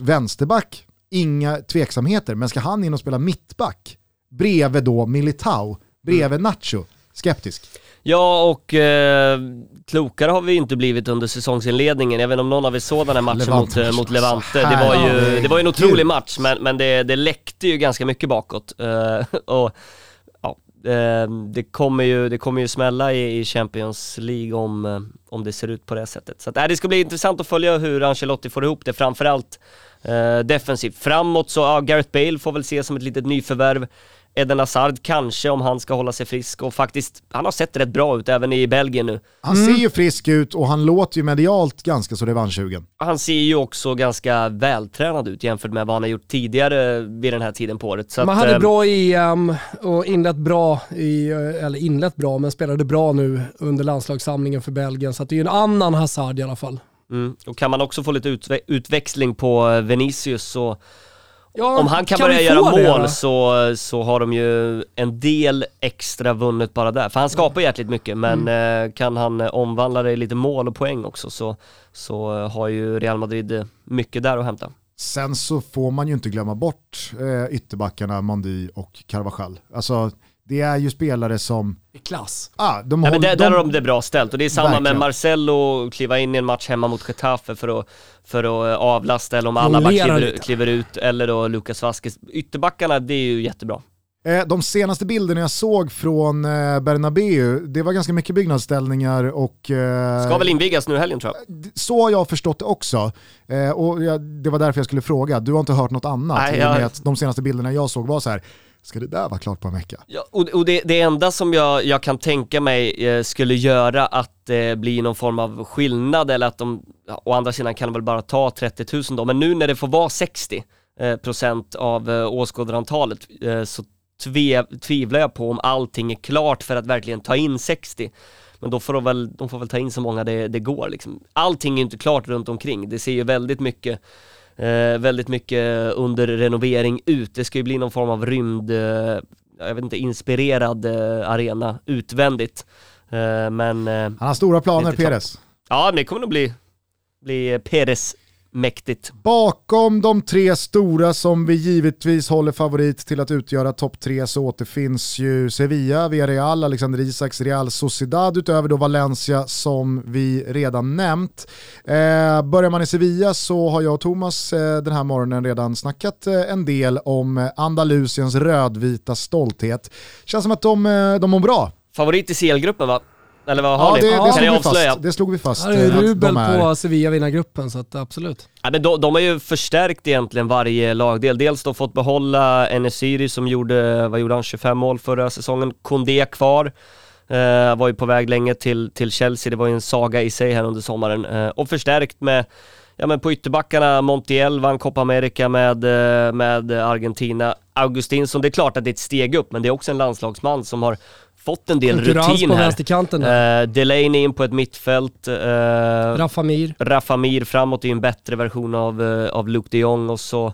vänsterback, inga tveksamheter, men ska han in och spela mittback bredvid då Militao, bredvid mm. Nacho, skeptisk. Ja, och eh, klokare har vi inte blivit under säsongsinledningen. Jag vet inte om någon av er såg den här matchen Levante. mot, eh, mot Levante. Det var ju, det var ju en otrolig match, men, men det, det läckte ju ganska mycket bakåt. Eh, och ja, eh, det, kommer ju, det kommer ju smälla i, i Champions League om, eh, om det ser ut på det sättet. Så att, äh, det ska bli intressant att följa hur Ancelotti får ihop det, framförallt eh, defensivt. Framåt så, ja, Gareth Bale får väl ses som ett litet nyförvärv. Eden Hazard kanske om han ska hålla sig frisk och faktiskt, han har sett rätt bra ut även i Belgien nu. Han mm. ser ju frisk ut och han låter ju medialt ganska så revanschsugen. Han ser ju också ganska vältränad ut jämfört med vad han har gjort tidigare vid den här tiden på året. Så Man att, hade eh, bra EM och inlett bra, i, eller inlett bra, men spelade bra nu under landslagssamlingen för Belgien. Så det är ju en annan Hazard i alla fall. Mm. Och kan man också få lite utve utväxling på Venicius så Ja, Om han kan, kan börja göra mål så, så har de ju en del extra vunnet bara där. För han skapar jäkligt mycket men mm. Eh, kan han omvandla det i lite mål och poäng också så, så eh, har ju Real Madrid mycket där att hämta. Sen så får man ju inte glömma bort eh, ytterbackarna Mondi och Carvajal. Alltså det är ju spelare som... I klass. Ah, de ja, håll, men där, de... där har de det bra ställt och det är samma Verkligen. med Marcello, kliva in i en match hemma mot Getafe för att, för att eh, avlasta eller om alla kliver, kliver, ut eller då Lucas Vasquez. Ytterbackarna, det är ju jättebra. Eh, de senaste bilderna jag såg från eh, Bernabeu, det var ganska mycket byggnadsställningar och... Ska väl invigas nu helgen tror jag. Så har jag förstått det också. Och det var därför jag skulle fråga, du har inte hört något annat? Nej, jag... att de senaste bilderna jag såg var så här, ska det där vara klart på en vecka? Ja, och, och det, det enda som jag, jag kan tänka mig eh, skulle göra att det eh, blir någon form av skillnad eller att de, ja, å andra sidan kan de väl bara ta 30 000 då, men nu när det får vara 60 eh, procent av eh, åskådarantalet eh, så tve, tvivlar jag på om allting är klart för att verkligen ta in 60. Men då får de väl, de får väl ta in så många det, det går liksom. Allting är inte klart runt omkring. Det ser ju väldigt mycket eh, väldigt mycket under renovering ut. Det ska ju bli någon form av rymd, eh, jag vet inte, inspirerad eh, arena utvändigt. Eh, men... Eh, Han har stora planer, Peres. Ja, det kommer nog bli, bli Peres mäktigt. Bakom de tre stora som vi givetvis håller favorit till att utgöra topp tre så återfinns ju Sevilla, Villarreal, Alexander Isaks Real Sociedad utöver då Valencia som vi redan nämnt. Eh, börjar man i Sevilla så har jag och Thomas eh, den här morgonen redan snackat eh, en del om Andalusiens rödvita stolthet. Känns som att de, eh, de mår bra. Favorit i CL-gruppen va? Eller vad har ja, ni? Det, det, slog vi fast. det slog vi fast. Ja, det är rubel de är... på Sevilla-vinnargruppen så att absolut. Ja, men de, de har ju förstärkt egentligen varje lagdel. Dels då fått behålla Enesiri som gjorde, vad gjorde han, 25 mål förra säsongen. Kondé kvar. Uh, var ju på väg länge till, till Chelsea, det var ju en saga i sig här under sommaren. Uh, och förstärkt med, ja men på ytterbackarna, Montiel vann Copa America med, uh, med Argentina. Augustinsson, det är klart att det är ett steg upp, men det är också en landslagsman som har fått en del rutin på här. vänsterkanten uh, Delaney in på ett mittfält. Uh, Rafamir. Rafamir framåt är en bättre version av, uh, av Luke de Jong och så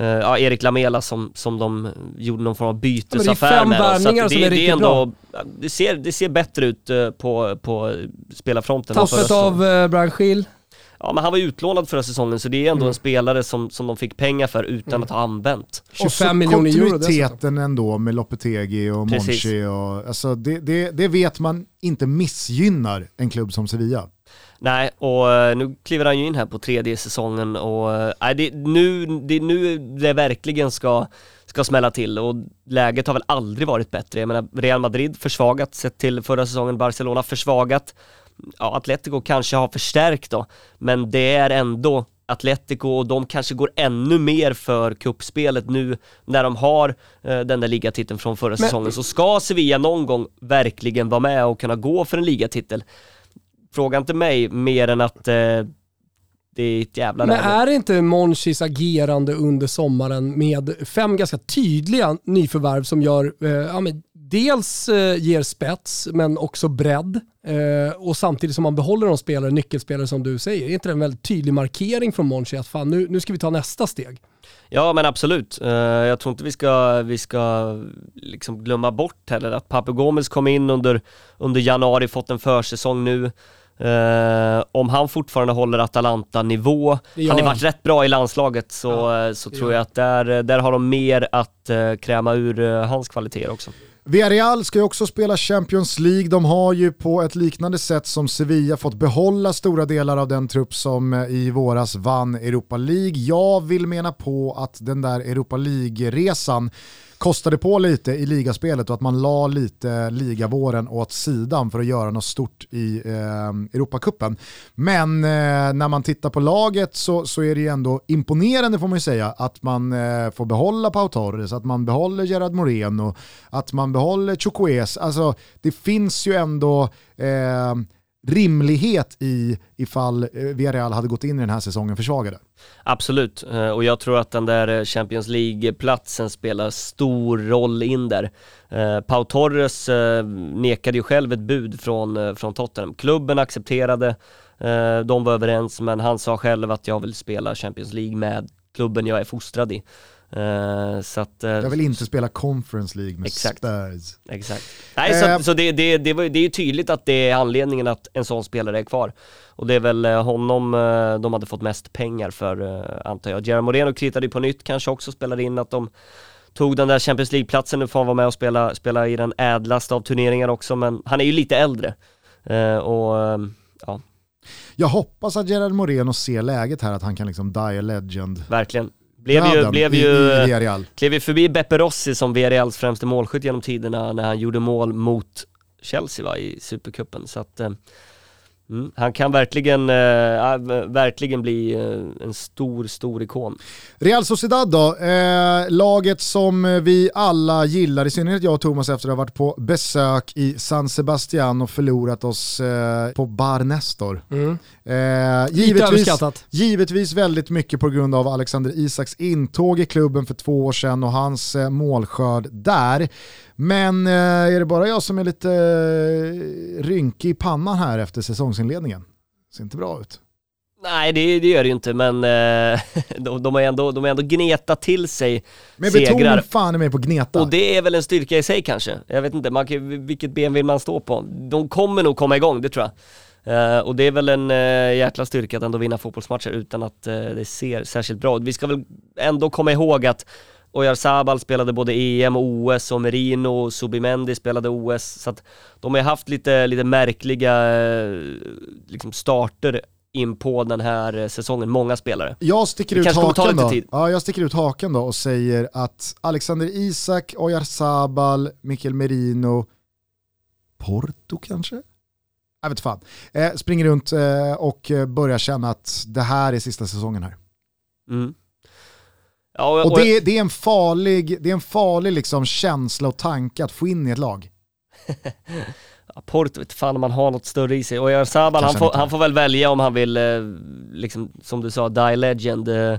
Uh, ja, Erik Lamela som, som de gjorde någon form av bytesaffär med. Ja, det är fem värvningar som är riktigt ändå, bra. Det ser, det ser bättre ut på, på spelarfronten. Tappet av uh, Brian Schill. Ja men han var utlånad förra säsongen så det är ändå mm. en spelare som, som de fick pengar för utan mm. att ha använt. 25 miljoner euro kontinuiteten ändå med Lopetegi och Monchi och alltså det, det, det vet man inte missgynnar en klubb som Sevilla. Nej, och eh, nu kliver han ju in här på tredje säsongen och eh, nej, det, nu, det, nu det verkligen ska, ska smälla till och läget har väl aldrig varit bättre. Jag menar, Real Madrid försvagat sett till förra säsongen, Barcelona försvagat ja, Atletico kanske har förstärkt då, men det är ändå Atletico och de kanske går ännu mer för kuppspelet nu när de har eh, den där ligatiteln från förra men... säsongen. Så ska Sevilla någon gång verkligen vara med och kunna gå för en ligatitel, fråga inte mig mer än att eh, det är ett jävla Men är det inte Monchis agerande under sommaren med fem ganska tydliga nyförvärv som gör, eh, ja, men dels eh, ger spets men också bredd eh, och samtidigt som man behåller de spelare, nyckelspelare som du säger, är inte det en väldigt tydlig markering från Monchi att fan nu, nu ska vi ta nästa steg? Ja men absolut. Eh, jag tror inte vi ska, vi ska liksom glömma bort heller att Papu Gomes kom in under, under januari, fått en försäsong nu. Eh, om han fortfarande håller Atalanta-nivå, han har varit rätt bra i landslaget så, eh, så tror jag att där, där har de mer att uh, kräma ur eh, hans kvaliteter också. Villarreal ska ju också spela Champions League. De har ju på ett liknande sätt som Sevilla fått behålla stora delar av den trupp som eh, i våras vann Europa League. Jag vill mena på att den där Europa League-resan kostade på lite i ligaspelet och att man la lite ligavåren åt sidan för att göra något stort i eh, Europacupen. Men eh, när man tittar på laget så, så är det ju ändå imponerande får man ju säga att man eh, får behålla Pau Torres, att man behåller Gerard Moreno, att man behåller Chukwes. Alltså det finns ju ändå eh, rimlighet i ifall eh, Villarreal hade gått in i den här säsongen försvagade. Absolut, eh, och jag tror att den där eh, Champions League-platsen spelar stor roll in där. Pau Torres nekade ju själv ett bud från, från Tottenham. Klubben accepterade, de var överens, men han sa själv att jag vill spela Champions League med klubben jag är fostrad i. Eh, så att, eh, Jag vill inte spela Conference League med Exakt. Spurs. Exakt. Nej, Eh. så, så det, det, det, var, det är ju tydligt att det är anledningen att en sån spelare är kvar. Och det är väl honom de hade fått mest pengar för, antar jag. Gerard Moreno kritade på nytt, kanske också spelade in att de tog den där Champions League-platsen, nu får han vara med och spela, spela i den ädlaste av turneringar också, men han är ju lite äldre. Och eh, ja, Jag hoppas att Gerard Moreno ser läget här att han kan liksom die a legend. verkligen. Blev ju, blev ju, i klev ju förbi Beppe Rossi som Villarreals främste målskytt genom tiderna när han gjorde mål mot Chelsea va, i Supercupen. Så att eh, mm, han kan verkligen, ja, verkligen bli eh, en stor, stor ikon. Real Sociedad då, eh, laget som vi alla gillar, i synnerhet jag och Thomas efter att ha varit på besök i San Sebastian och förlorat oss på Bar Nestor. Mm. Givetvis, givetvis väldigt mycket på grund av Alexander Isaks intåg i klubben för två år sedan och hans målskörd där. Men eh, är det bara jag som är lite eh, rynkig i pannan här efter säsongsinledningen? Ser inte bra ut. Nej det, det gör det ju inte men eh, de, de har ändå, de har ändå gnetat till sig Men segrar. betoning fan i mig på gneta. Och det är väl en styrka i sig kanske. Jag vet inte, man vilket ben vill man stå på? De kommer nog komma igång, det tror jag. Eh, och det är väl en uh, jäkla styrka att ändå vinna fotbollsmatcher utan att eh, det ser särskilt bra ut. Vi ska väl ändå komma ihåg att Oyarzabal spelade både EM och OS och Merino och Subimendi spelade OS. Så att de har haft lite, lite märkliga eh, liksom starter in på den här säsongen, många spelare. Jag sticker, ut lite då. tid. Ja, jag sticker ut haken då och säger att Alexander Isak, Oyarzabal, Mikel Merino, Porto kanske? Jag vet fan. Eh, springer runt eh, och börjar känna att det här är sista säsongen här. Mm. Ja, Och det, det är en farlig, det är en farlig liksom känsla och tanke att få in i ett lag. Ja, Porto vet fan om man har något större i sig. Och Oyarzabal, han får, han får väl välja om han vill, eh, liksom, som du sa, die legend eh,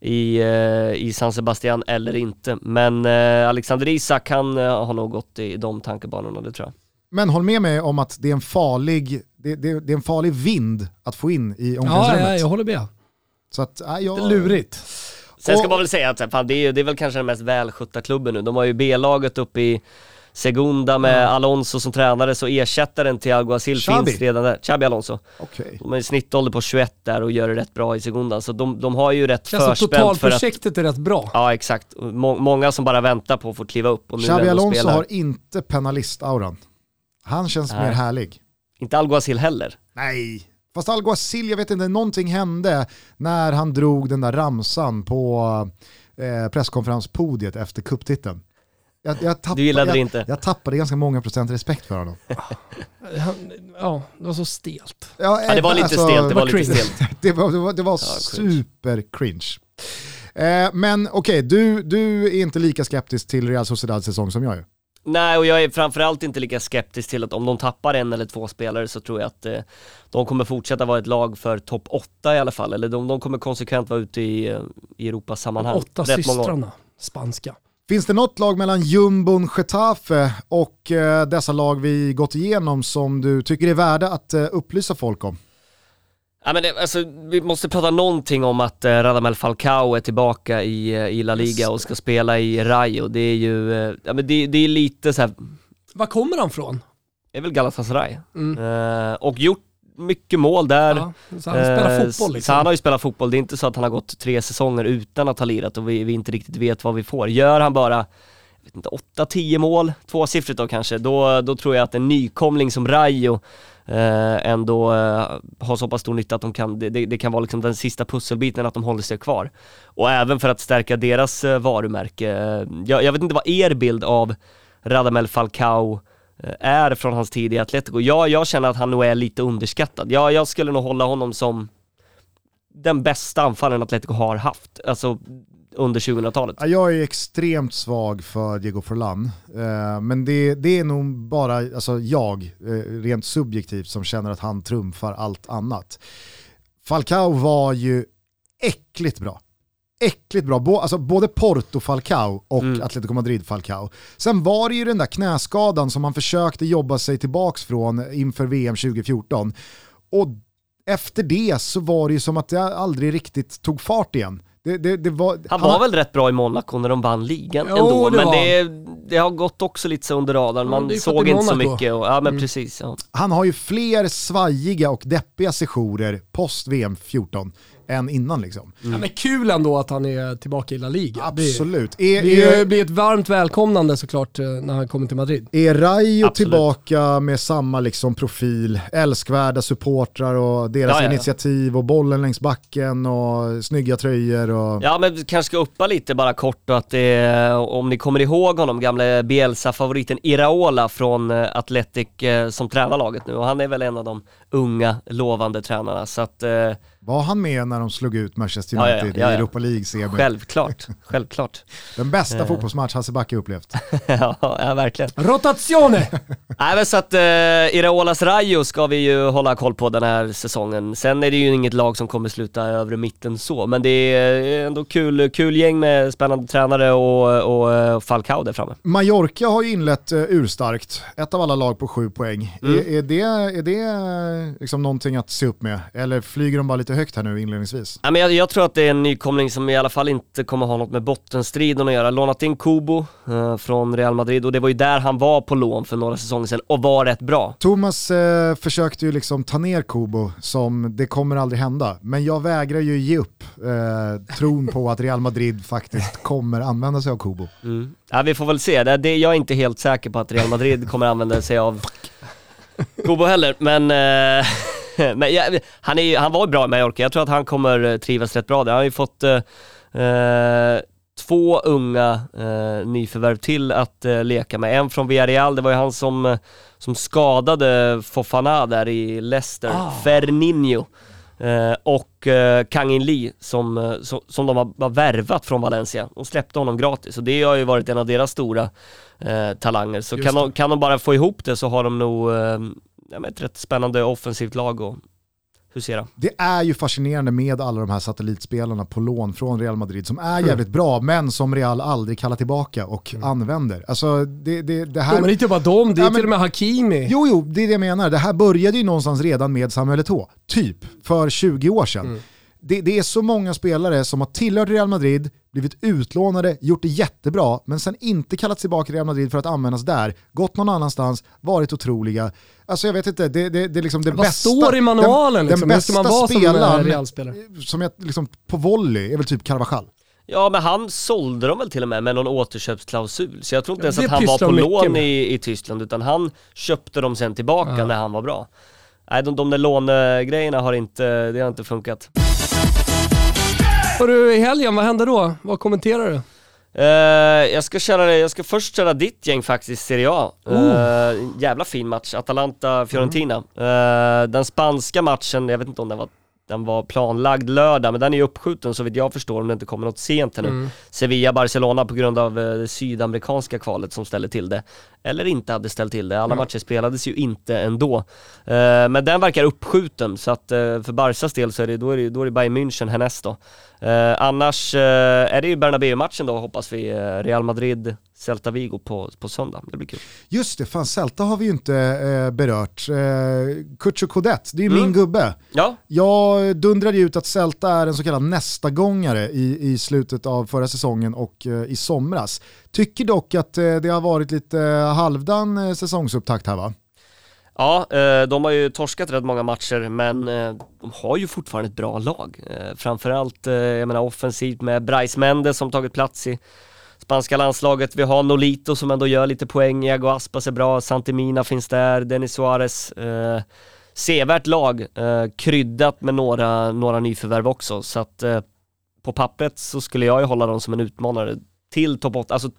i, eh, i San Sebastian eller inte. Men Alexander Isak, han har nog gått i de tankebanorna, det tror jag. Men håll med mig om att det är en farlig, det, det, det är en farlig vind att få in i Ja, omklädningsrummet. ja, jag håller med. Så att, äh, jag... Det är lurigt. Sen ska man väl säga att fan, det, är, det är väl kanske den mest välskötta klubben nu. De har ju B-laget uppe i Segunda med Alonso som tränare, så ersättaren till Alguacil finns redan där. Xabi Alonso. Okej. De har ju snittålder på 21 där och gör det rätt bra i Segunda, så de, de har ju rätt förspänt för att totalprojektet är rätt bra. Ja exakt, må många som bara väntar på att få kliva upp och nu ändå Alonso spelar. har inte penalist-auran. Han känns Nej. mer härlig. Inte Alguacil heller. Nej, fast Alguacil, jag vet inte, någonting hände när han drog den där ramsan på eh, presskonferenspodiet efter kupptiteln. Jag, jag, tappade, Du gillade det jag, inte? jag tappade ganska mång procent respekt för honom. Han, ja, det var så stelt. Ja, Ja, det var lite alltså, stelt, det var lite stelt. Det var, det var, det var cringe. super cringe. Eh, men okej, du, du är inte lika skeptisk till Real Sociedads säsong som jag är. Nej, och jag är framförallt inte lika skeptisk till att om de tappar en eller två spelare så tror jag att eh, de kommer fortsätta vara ett lag för topp 8 i alla fall. Eller de, de kommer konsekvent vara ute i, eh, i Europas sammanhang. Åtta Rätt systrarna, spanska. Finns det något lag mellan jumbon Getafe och eh, dessa lag vi gått igenom som du tycker är värda att eh, upplysa folk om? Ja, men det, alltså, vi måste prata någonting om att eh, Radamel Falcao är tillbaka i, eh, i La Liga och ska spela i Rayo. Det är ju, eh, ja men det, det är lite så här, Var kommer han från? det är väl Galatasaray. Mm. Eh, och gjort mycket mål där. Ja, så han spelar Eh, fotboll Så liksom. han har ju spelat fotboll, det är inte så att han har gått tre säsonger utan att ha lirat och vi, vi inte riktigt vet vad vi får. Gör han bara, jag vet inte, 8-10 mål, tvåsiffrigt då kanske, då, då tror jag att en nykomling som Rayo eh, ändå eh, har så pass stor nytta att de kan, det, det, kan vara liksom den sista pusselbiten att de håller sig kvar. Och även för att stärka deras eh, varumärke. Eh, jag, jag vet inte vad er bild av Radamel Falcao eh, är från hans tid i Atletico. Jag, jag känner att han nog är lite underskattad. Jag, jag skulle nog hålla honom som den bästa anfallaren Atletico har haft, alltså under 2000-talet. Ja, Jag är extremt svag för Diego Forlan, eh, men det, det är nog bara alltså, jag, eh, rent subjektivt, som känner att han trumfar allt annat. Falcao var ju äckligt bra. Äckligt bra, Bo, alltså både Porto Falcao och Mm. Atletico Madrid Falcao. Sen var det ju den där knäskadan som han försökte jobba sig tillbaks från inför VM 2014. Och efter det så var det ju som att det aldrig riktigt tog fart igen. Det, det, det var, Han var väl rätt bra i Monaco när de vann ligan Jo, ändå, men det, har gått också lite så under radarn. Ja, Man att såg inte så mycket. Och, ja men Mm. precis. Ja. han har ju fler svajiga och deppiga sessioner post VM 14 än innan liksom. Ja, men kul ändå att han är tillbaka i La Liga. Absolut. Det, Är, det är, blir ett varmt välkomnande såklart eh, när han kommer till Madrid. är Rayo Absolut. tillbaka med samma liksom profil, älskvärda supportrar och deras Ja, initiativ och bollen längs backen och snygga tröjor och... Ja men vi kanske ska uppa lite bara kort då att det om ni kommer ihåg honom, gamle Bielsa-favoriten Iraola från eh, Athletic eh, som tränar laget nu och han är väl en av de unga lovande tränarna så att eh, Var han med när de slog ut Manchester Ja, ja, United ja, ja. i Europa League-semi? självklart, självklart. Den bästa Eh. fotbollsmatch Hasse Backe upplevt. ja, ja verkligen. Rotazione! Nej men så att eh, Iraolas Rayo ska vi ju hålla koll på den här säsongen. Sen är det ju inget lag som kommer sluta övre mitten så, men det är ändå kul, kul gäng med spännande tränare och, och eh, Falcao där framme. Mallorca har ju inlett uh, urstarkt, ett av alla lag på sju poäng. Mm. Är, är det, är det eh, liksom någonting att se upp med? Eller flyger de bara lite högt här nu inledningsvis? Ja, men jag, jag tror att det är en nykomling som i alla fall inte kommer ha något med bottenstriden att göra. Lånat in Kubo eh, från Real Madrid och det var ju där han var på lån för några säsonger sedan och var rätt bra. Thomas eh, försökte ju liksom ta ner Kubo som det kommer aldrig hända. Men jag vägrar ju ge upp eh, tron på att Real Madrid faktiskt kommer använda sig av Kubo. Mm. Ja, vi får väl se. Det, det, jag är inte helt säker på att Real Madrid kommer använda sig av Kubo heller, men, eh, men ja, han, är, han var bra i Mallorca. Jag tror att han kommer eh, trivas rätt bra där. Han har ju fått eh, eh, två unga eh, nyförvärv till att eh, leka med. En från Villarreal, det var ju han som, eh, som skadade Fofana där i Leicester, Ah. Ferninho. Eh, och eh, Kang In Lee som, som, som de har, har värvat från Valencia. De släppte honom gratis och det har ju varit en av deras stora eh, talanger. Så Just kan de, kan de bara få ihop det så har de nog ja, men ett rätt spännande offensivt lag att husera. Det är ju fascinerande med alla de här satellitspelarna på lån från Real Madrid som är jävligt bra men som Real aldrig kallar tillbaka och använder. Alltså det, det, det här... Det är inte bara dem, det är Ja, men- till och med Hakimi. Jo, jo, det är det jag menar. Det här började ju någonstans redan med Samuel Eto'o, typ, för 20 år sedan. Mm. Det, det är så många spelare som har tillhört Real Madrid, blivit utlånade, gjort det jättebra, men sen inte kallats tillbaka till Real Madrid för att användas där, gått någon annanstans, varit otroliga. Alltså jag vet inte, det, det, det är liksom det Vad bästa. står i manualen den, liksom? den man bästa vara spelaren eh, Real-spelare? som jag liksom på volley är väl typ Carvajal. Ja men han sålde dem väl till och med med någon återköpsklausul. Så jag tror inte Ja, ens att han var på lån i, i Tyskland utan han köpte dem sen tillbaka Ja. när han var bra. Nej de, de där lånegrejerna har inte, det har inte funkat. Och du, i helgen, vad hände då? Vad kommenterar du? Eh, jag ska köra jag ska först köra ditt gäng faktiskt, Serie A. Uh, jävla fin match, Atalanta-Fiorentina. Eh, den spanska matchen, jag vet inte om den var, den var planlagd lördag, men den är ju uppskjuten så vitt jag förstår om det inte kommer något sent här nu. Mm. Sevilla-Barcelona på grund av det sydamerikanska kvalet som ställer till det. Eller inte hade ställt till det. Alla matcher spelades ju inte ändå. Eh, men den verkar uppskjuten, så att eh, för Barsas del så är det, då är det, då är det Bayern München härnäst då. Eh, annars är det ju Bernabéu-matchen då hoppas vi, Real Madrid, Celta Vigo på, på söndag. Det blir kul. Just det, fan Celta har vi ju inte eh, berört. Eh, Kutjo Kodet, det är ju Mm. min gubbe. Ja, Jag dundrade ju ut att Celta är en så kallad nästa-gångare i, i slutet av förra säsongen och eh, i somras. Tycker dock att eh, det har varit lite eh, halvdan eh, säsongsupptakt här va? Ja, de har ju torskat rätt många matcher men de har ju fortfarande ett bra lag. Framförallt, jag menar offensivt med Brais Mendes som tagit plats i spanska landslaget. Vi har Nolito som ändå gör lite poäng, Iago Aspas är bra, Santimina finns där, Denis Suarez. Eh, sevärt lag, eh, kryddat med några, några nyförvärv också. Så att eh, på pappret så skulle jag ju hålla dem som en utmanare till topp 8, alltså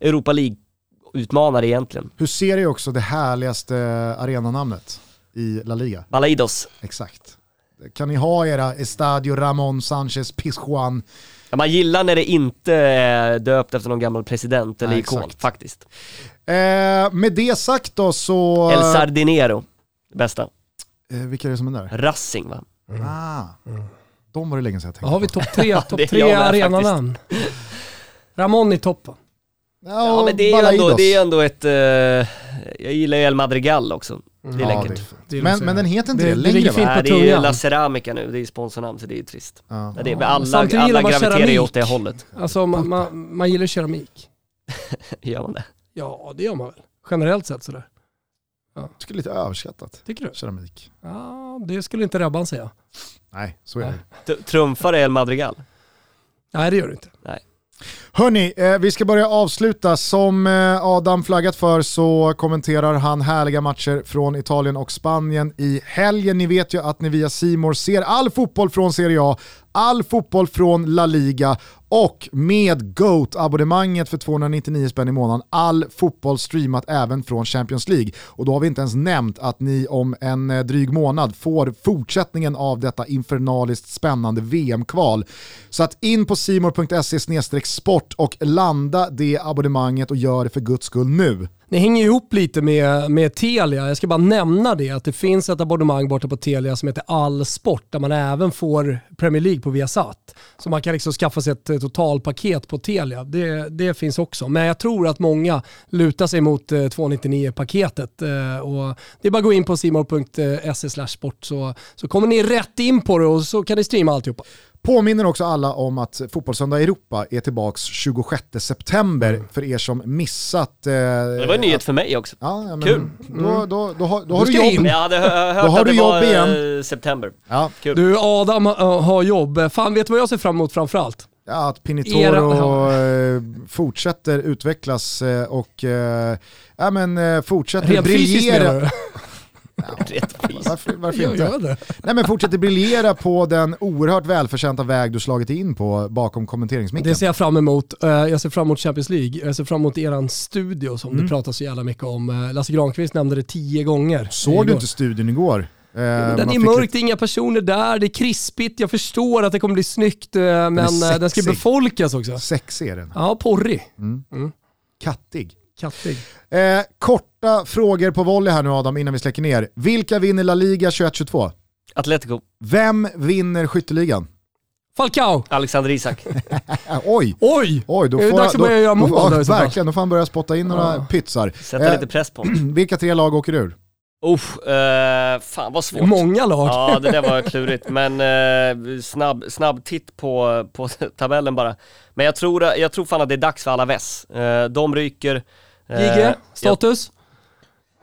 Europa League-utmanare egentligen. Hur ser du också det härligaste arenanamnet i La Liga? Balaidos. Exakt. Kan ni ha era Estadio Ramon Sanchez Pizjuan? Ja, man gillar när det inte är döpt efter någon gammal president eller Nej, ikon, exakt. faktiskt. Eh, med det sagt då så... El Sardinero, det bästa. eh, vilka är det som är där? Racing va? Ah, de var det länge sedan jag Då tänkte har vi topp tre, är tre arenanamn. Ramon i toppen. Ja men det är ju ändå, det är ändå ett, eh, jag gillar ju El Madrigal också. Det är Ja, läckert. det är. Det är men, det men den heter inte det, Det- det längre va? Nej, det är ju. La Ceramica nu, det är sponsornamn så det är ju trist. Ja. Ja, det är, Ja, alla samtidigt alla graviterar ju åt det hållet. Alltså man, man, man gillar keramik. Gör man det? Ja, det gör man väl. Generellt sett sådär. Jag tycker det är lite överskattat, Tycker du? keramik. Ja, det skulle inte Rebban säga. Nej, så är det. T- Trumfar El Madrigal? Nej, det gör du inte. Hörni, eh, vi ska börja avsluta. Som eh, Adam flaggat för så kommenterar han härliga matcher från Italien och Spanien i helgen. Ni vet ju att ni via Simor ser all fotboll från Serie A, all fotboll från La Liga och med GOAT-abonnemanget för 299 spänn i månaden, all fotboll streamat även från Champions League. Och då har vi inte ens nämnt att ni om en eh, dryg månad får fortsättningen av detta infernaliskt spännande VM-kval. Så att in på simor.se sport och landa det abonnemanget och gör det för guds skull nu. Ni hänger ihop lite med, med Telia. Jag ska bara nämna det att det finns ett abonnemang borta på Telia som heter All Sport där man även får Premier League på Viasat. Så man kan liksom skaffa sig ett eh, totalpaket på Telia. Det, det finns också. Men jag tror att många lutar sig mot eh, 299-paketet. Eh, och det är bara att gå in på simor.se sport så, så kommer ni rätt in på det och så kan ni streama alltihopa. Påminner också alla om att Fotbollssöndag Europa är tillbaks 26 september för er som missat... Eh, Det var en nyhet för mig också. Ja, ja, men Kul. Då, då, då, har, då Då har du ska jag jobb. in. Jag hade hö- hört Då har att du det var jobb igen. eh, september. Ja, Kul. Du Adam har jobb. Fan vet du vad jag ser fram emot framförallt? Ja, att Pinitoro Era- eh, fortsätter utvecklas eh, och eh, ja, men, fortsätter Rent briljera. du? Pris. Varför, varför Jag inte? gör det. Nej, men fortsätter briljera på den oerhört välförtjänta väg du slagit in på bakom kommenteringsmicken. Det ser jag fram emot. Jag ser fram emot Champions League. Jag ser fram emot eran studio som Mm. det pratas så jävla mycket om. Lasse Granqvist nämnde det tio gånger. Såg du igår. inte studion igår? Eh, Den är mörk, lite- det är inga personer där, det är krispigt. Jag förstår att det kommer bli snyggt, eh, men eh, den ska befolkas också. Sexig är den. Ja, porrig. Kattig. Kattig. Eh, korta frågor på volley här nu Adam innan vi släcker ner. Vilka vinner La Liga 21-22? Atletico, Vem vinner skytteligan? Falcao! Alexander Isak. Oj! Oj! Oj, då Det är får, dags att börja göra mål då. Verkligen, då får han börja spotta in några Ja. pytsar. Sätta Eh, lite press på. Vilka tre lag åker ur? Uff, eh, fan vad svårt. många lag. Ja, det där var klurigt, men eh, snabb, snabb titt på, på tabellen bara. Men jag tror, jag tror fan att det är dags för Alaves. Eh, de ryker. Eh, Gigge, jag status?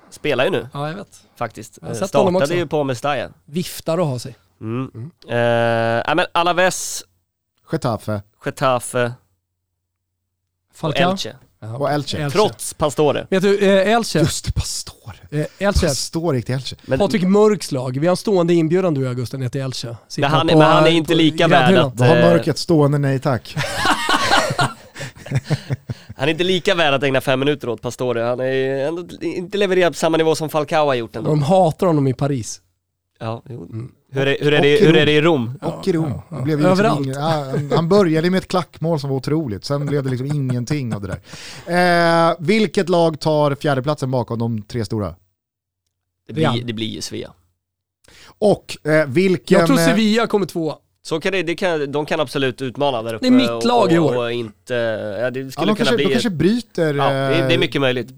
spelar ju nu Ja, jag vet. faktiskt. Jag Eh. Startade ju på Mestalla. Viftar och har sig. Mm. Eh, ja, men Alaves, Getafe Getafe Falcao. Elche. Ja. och Elche. Trots Pastore. Vet du, eh, Elche. Just det, Pastore. Eh, Elche. Pastore gick till Elche. Men, Patrik Mörks lag. Vi har en stående inbjudan du och Augusten ner till Elche. Men han- på- men han är inte på lika värd att- Då har Eh. mörkret stående nej tack. han är inte lika värd att ägna fem minuter åt Pastore. Han är ändå inte levererat på samma nivå som Falcao har gjort ändå. De hatar honom i Paris. Ja, jo. Hur är, hur är, det, i hur Rom. är det i Rom? Och i Rom. ja, ja. Liksom Överallt. ingen, ja, han- började med ett klackmål som var otroligt, sen blev det liksom ingenting av det där. Eh, vilket lag tar fjärdeplatsen bakom de tre stora? Det blir, det blir ju Svea. Och eh, vilken... Jag tror eh, Sevilla kommer tvåa. Så kan det, det kan, de kan absolut utmana där uppe. Det är mitt lag i och, år. och inte, ja det ja, skulle de, kunna kanske, bli... de kanske bryter ja, det, det är mycket möjligt.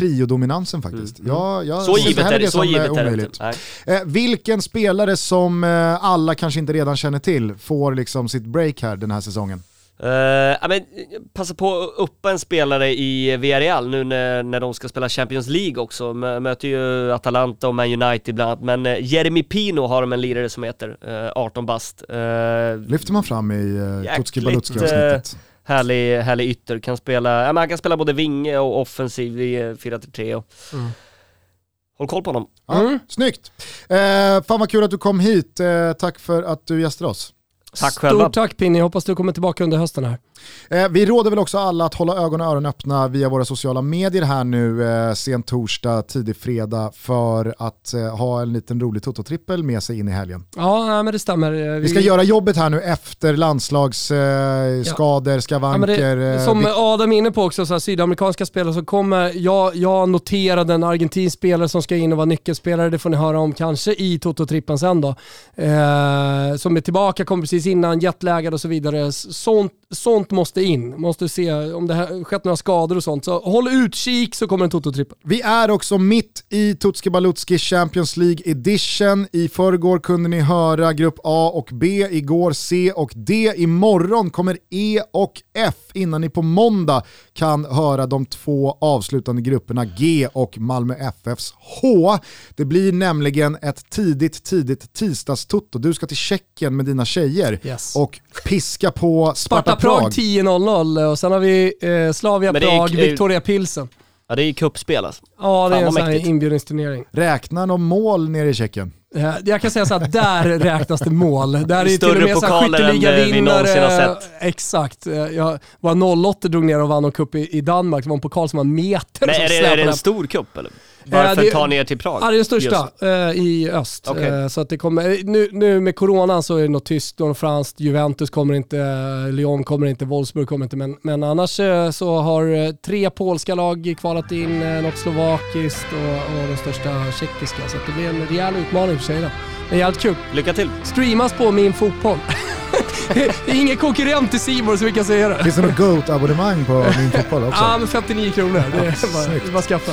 Eh, triodominansen faktiskt. Mm. Ja, jag Så givet är det, så eh, givet är det omöjligt. inte. Nej. Eh, vilken spelare som eh, alla kanske inte redan känner till får liksom sitt break här den här säsongen? Uh, ja, men, passa på att uppa en spelare i Villarreal nu när, när de ska spela Champions League också. Mö- Möter ju Atalanta och Man United bland annat, men uh, Jeremy Pino har de en lirare som heter, uh, 18 bast. Uh, Lyfter man fram i uh, Tutski Balutski avsnittet. Härlig, härlig ytter, kan spela, ja, men han kan spela både vinge och offensiv i eh, 4-3 och Mm. Håll koll på honom. Ja, Mm. Snyggt. Eh, fan vad kul att du kom hit. Eh, tack för att du gästade oss. Tack själva. Stort tack Pinny, hoppas du kommer tillbaka under hösten här. Eh, vi råder väl också alla att hålla ögon och öron öppna via våra sociala medier här nu eh, sen torsdag, tidig fredag för att eh, ha en liten rolig Toto-trippel med sig in i helgen. Ja, nej, men det stämmer. Eh, Vi ska göra jobbet här nu efter landslagsskador, eh, Ja, skavanker. det, eh, som vi- Adam är inne på också, så här, sydamerikanska spelare som kommer, jag, jag noterade en argentinsk spelare som ska in och vara nyckelspelare, det får ni höra om kanske i Toto-trippen sen då. Som är tillbaka, kom precis innan, jetlaggad och så vidare. Sånt, sånt måste in, måste se om det har skett några skador och sånt. Så håll utkik så kommer en Toto-trippel. Vi är också mitt i Tutski Balutski Champions League Edition. I förrgår kunde ni höra grupp A och B, igår C och D. Imorgon kommer E och F innan ni på måndag kan höra de två avslutande grupperna G och Malmö FFs H. Det blir nämligen ett tidigt, tidigt tisdagstutto. Du ska till Tjeckien med dina tjejer Yes. och piska på Sparta, Sparta Prag Prag. 10.00 och sen har vi eh, Slavia Men det är- Prag, är- Victoria Pilsen. Ja det är ju cupspel alltså. Ja, det Fan, är en vad sån här mäktigt. inbjudningsturnering. Räknar de mål nere i Tjeckien? Eh, Jag kan säga så att där räknas det mål. Där är det till Större och med så här pokaler än, eh, vi någonsin har sett. Exakt. Eh, Jag var 08 drog ner och vann en cup i, i Danmark. Det var en pokal som var en meter Men som är det, är släpade det en stor cup eller? Varför det- ta ner till Prag? Ja, det är den största Just. eh, i öst. Okej. Eh, så att det kommer, nu, nu med coronan så är det något tyst, något franskt, Juventus kommer inte, eh, Lyon kommer inte, Wolfsburg kommer inte. Men, men annars eh, så har tre polska lag kvalat in, eh, något slovakiskt och, och de största tjeckiska. Så att det blir en rejäl utmaning för tjejerna. Men jävligt kul. Lycka till! Streamas på Min Fotboll. det är ingen konkurrent till Simor så vi kan säga det. Finns det något GOAT-abonnemang på min fotboll också? Ja, men 59 kronor. Det är bara, Snyggt. det är bara skaffa.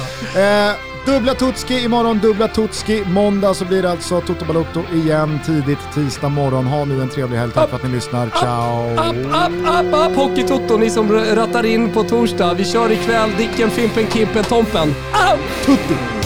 Eh, dubbla Tutski imorgon, dubbla Tutski. Måndag så blir det alltså Toto Balotto igen tidigt tisdag morgon. Ha nu en trevlig helg. Tack för att ni lyssnar. Ciao! Upp, upp, upp, upp, Hockeytoto, ni som rattar in på torsdag. Vi kör ikväll Dicken, Fimpen, Kimpen, Tompen. Au! Tutti!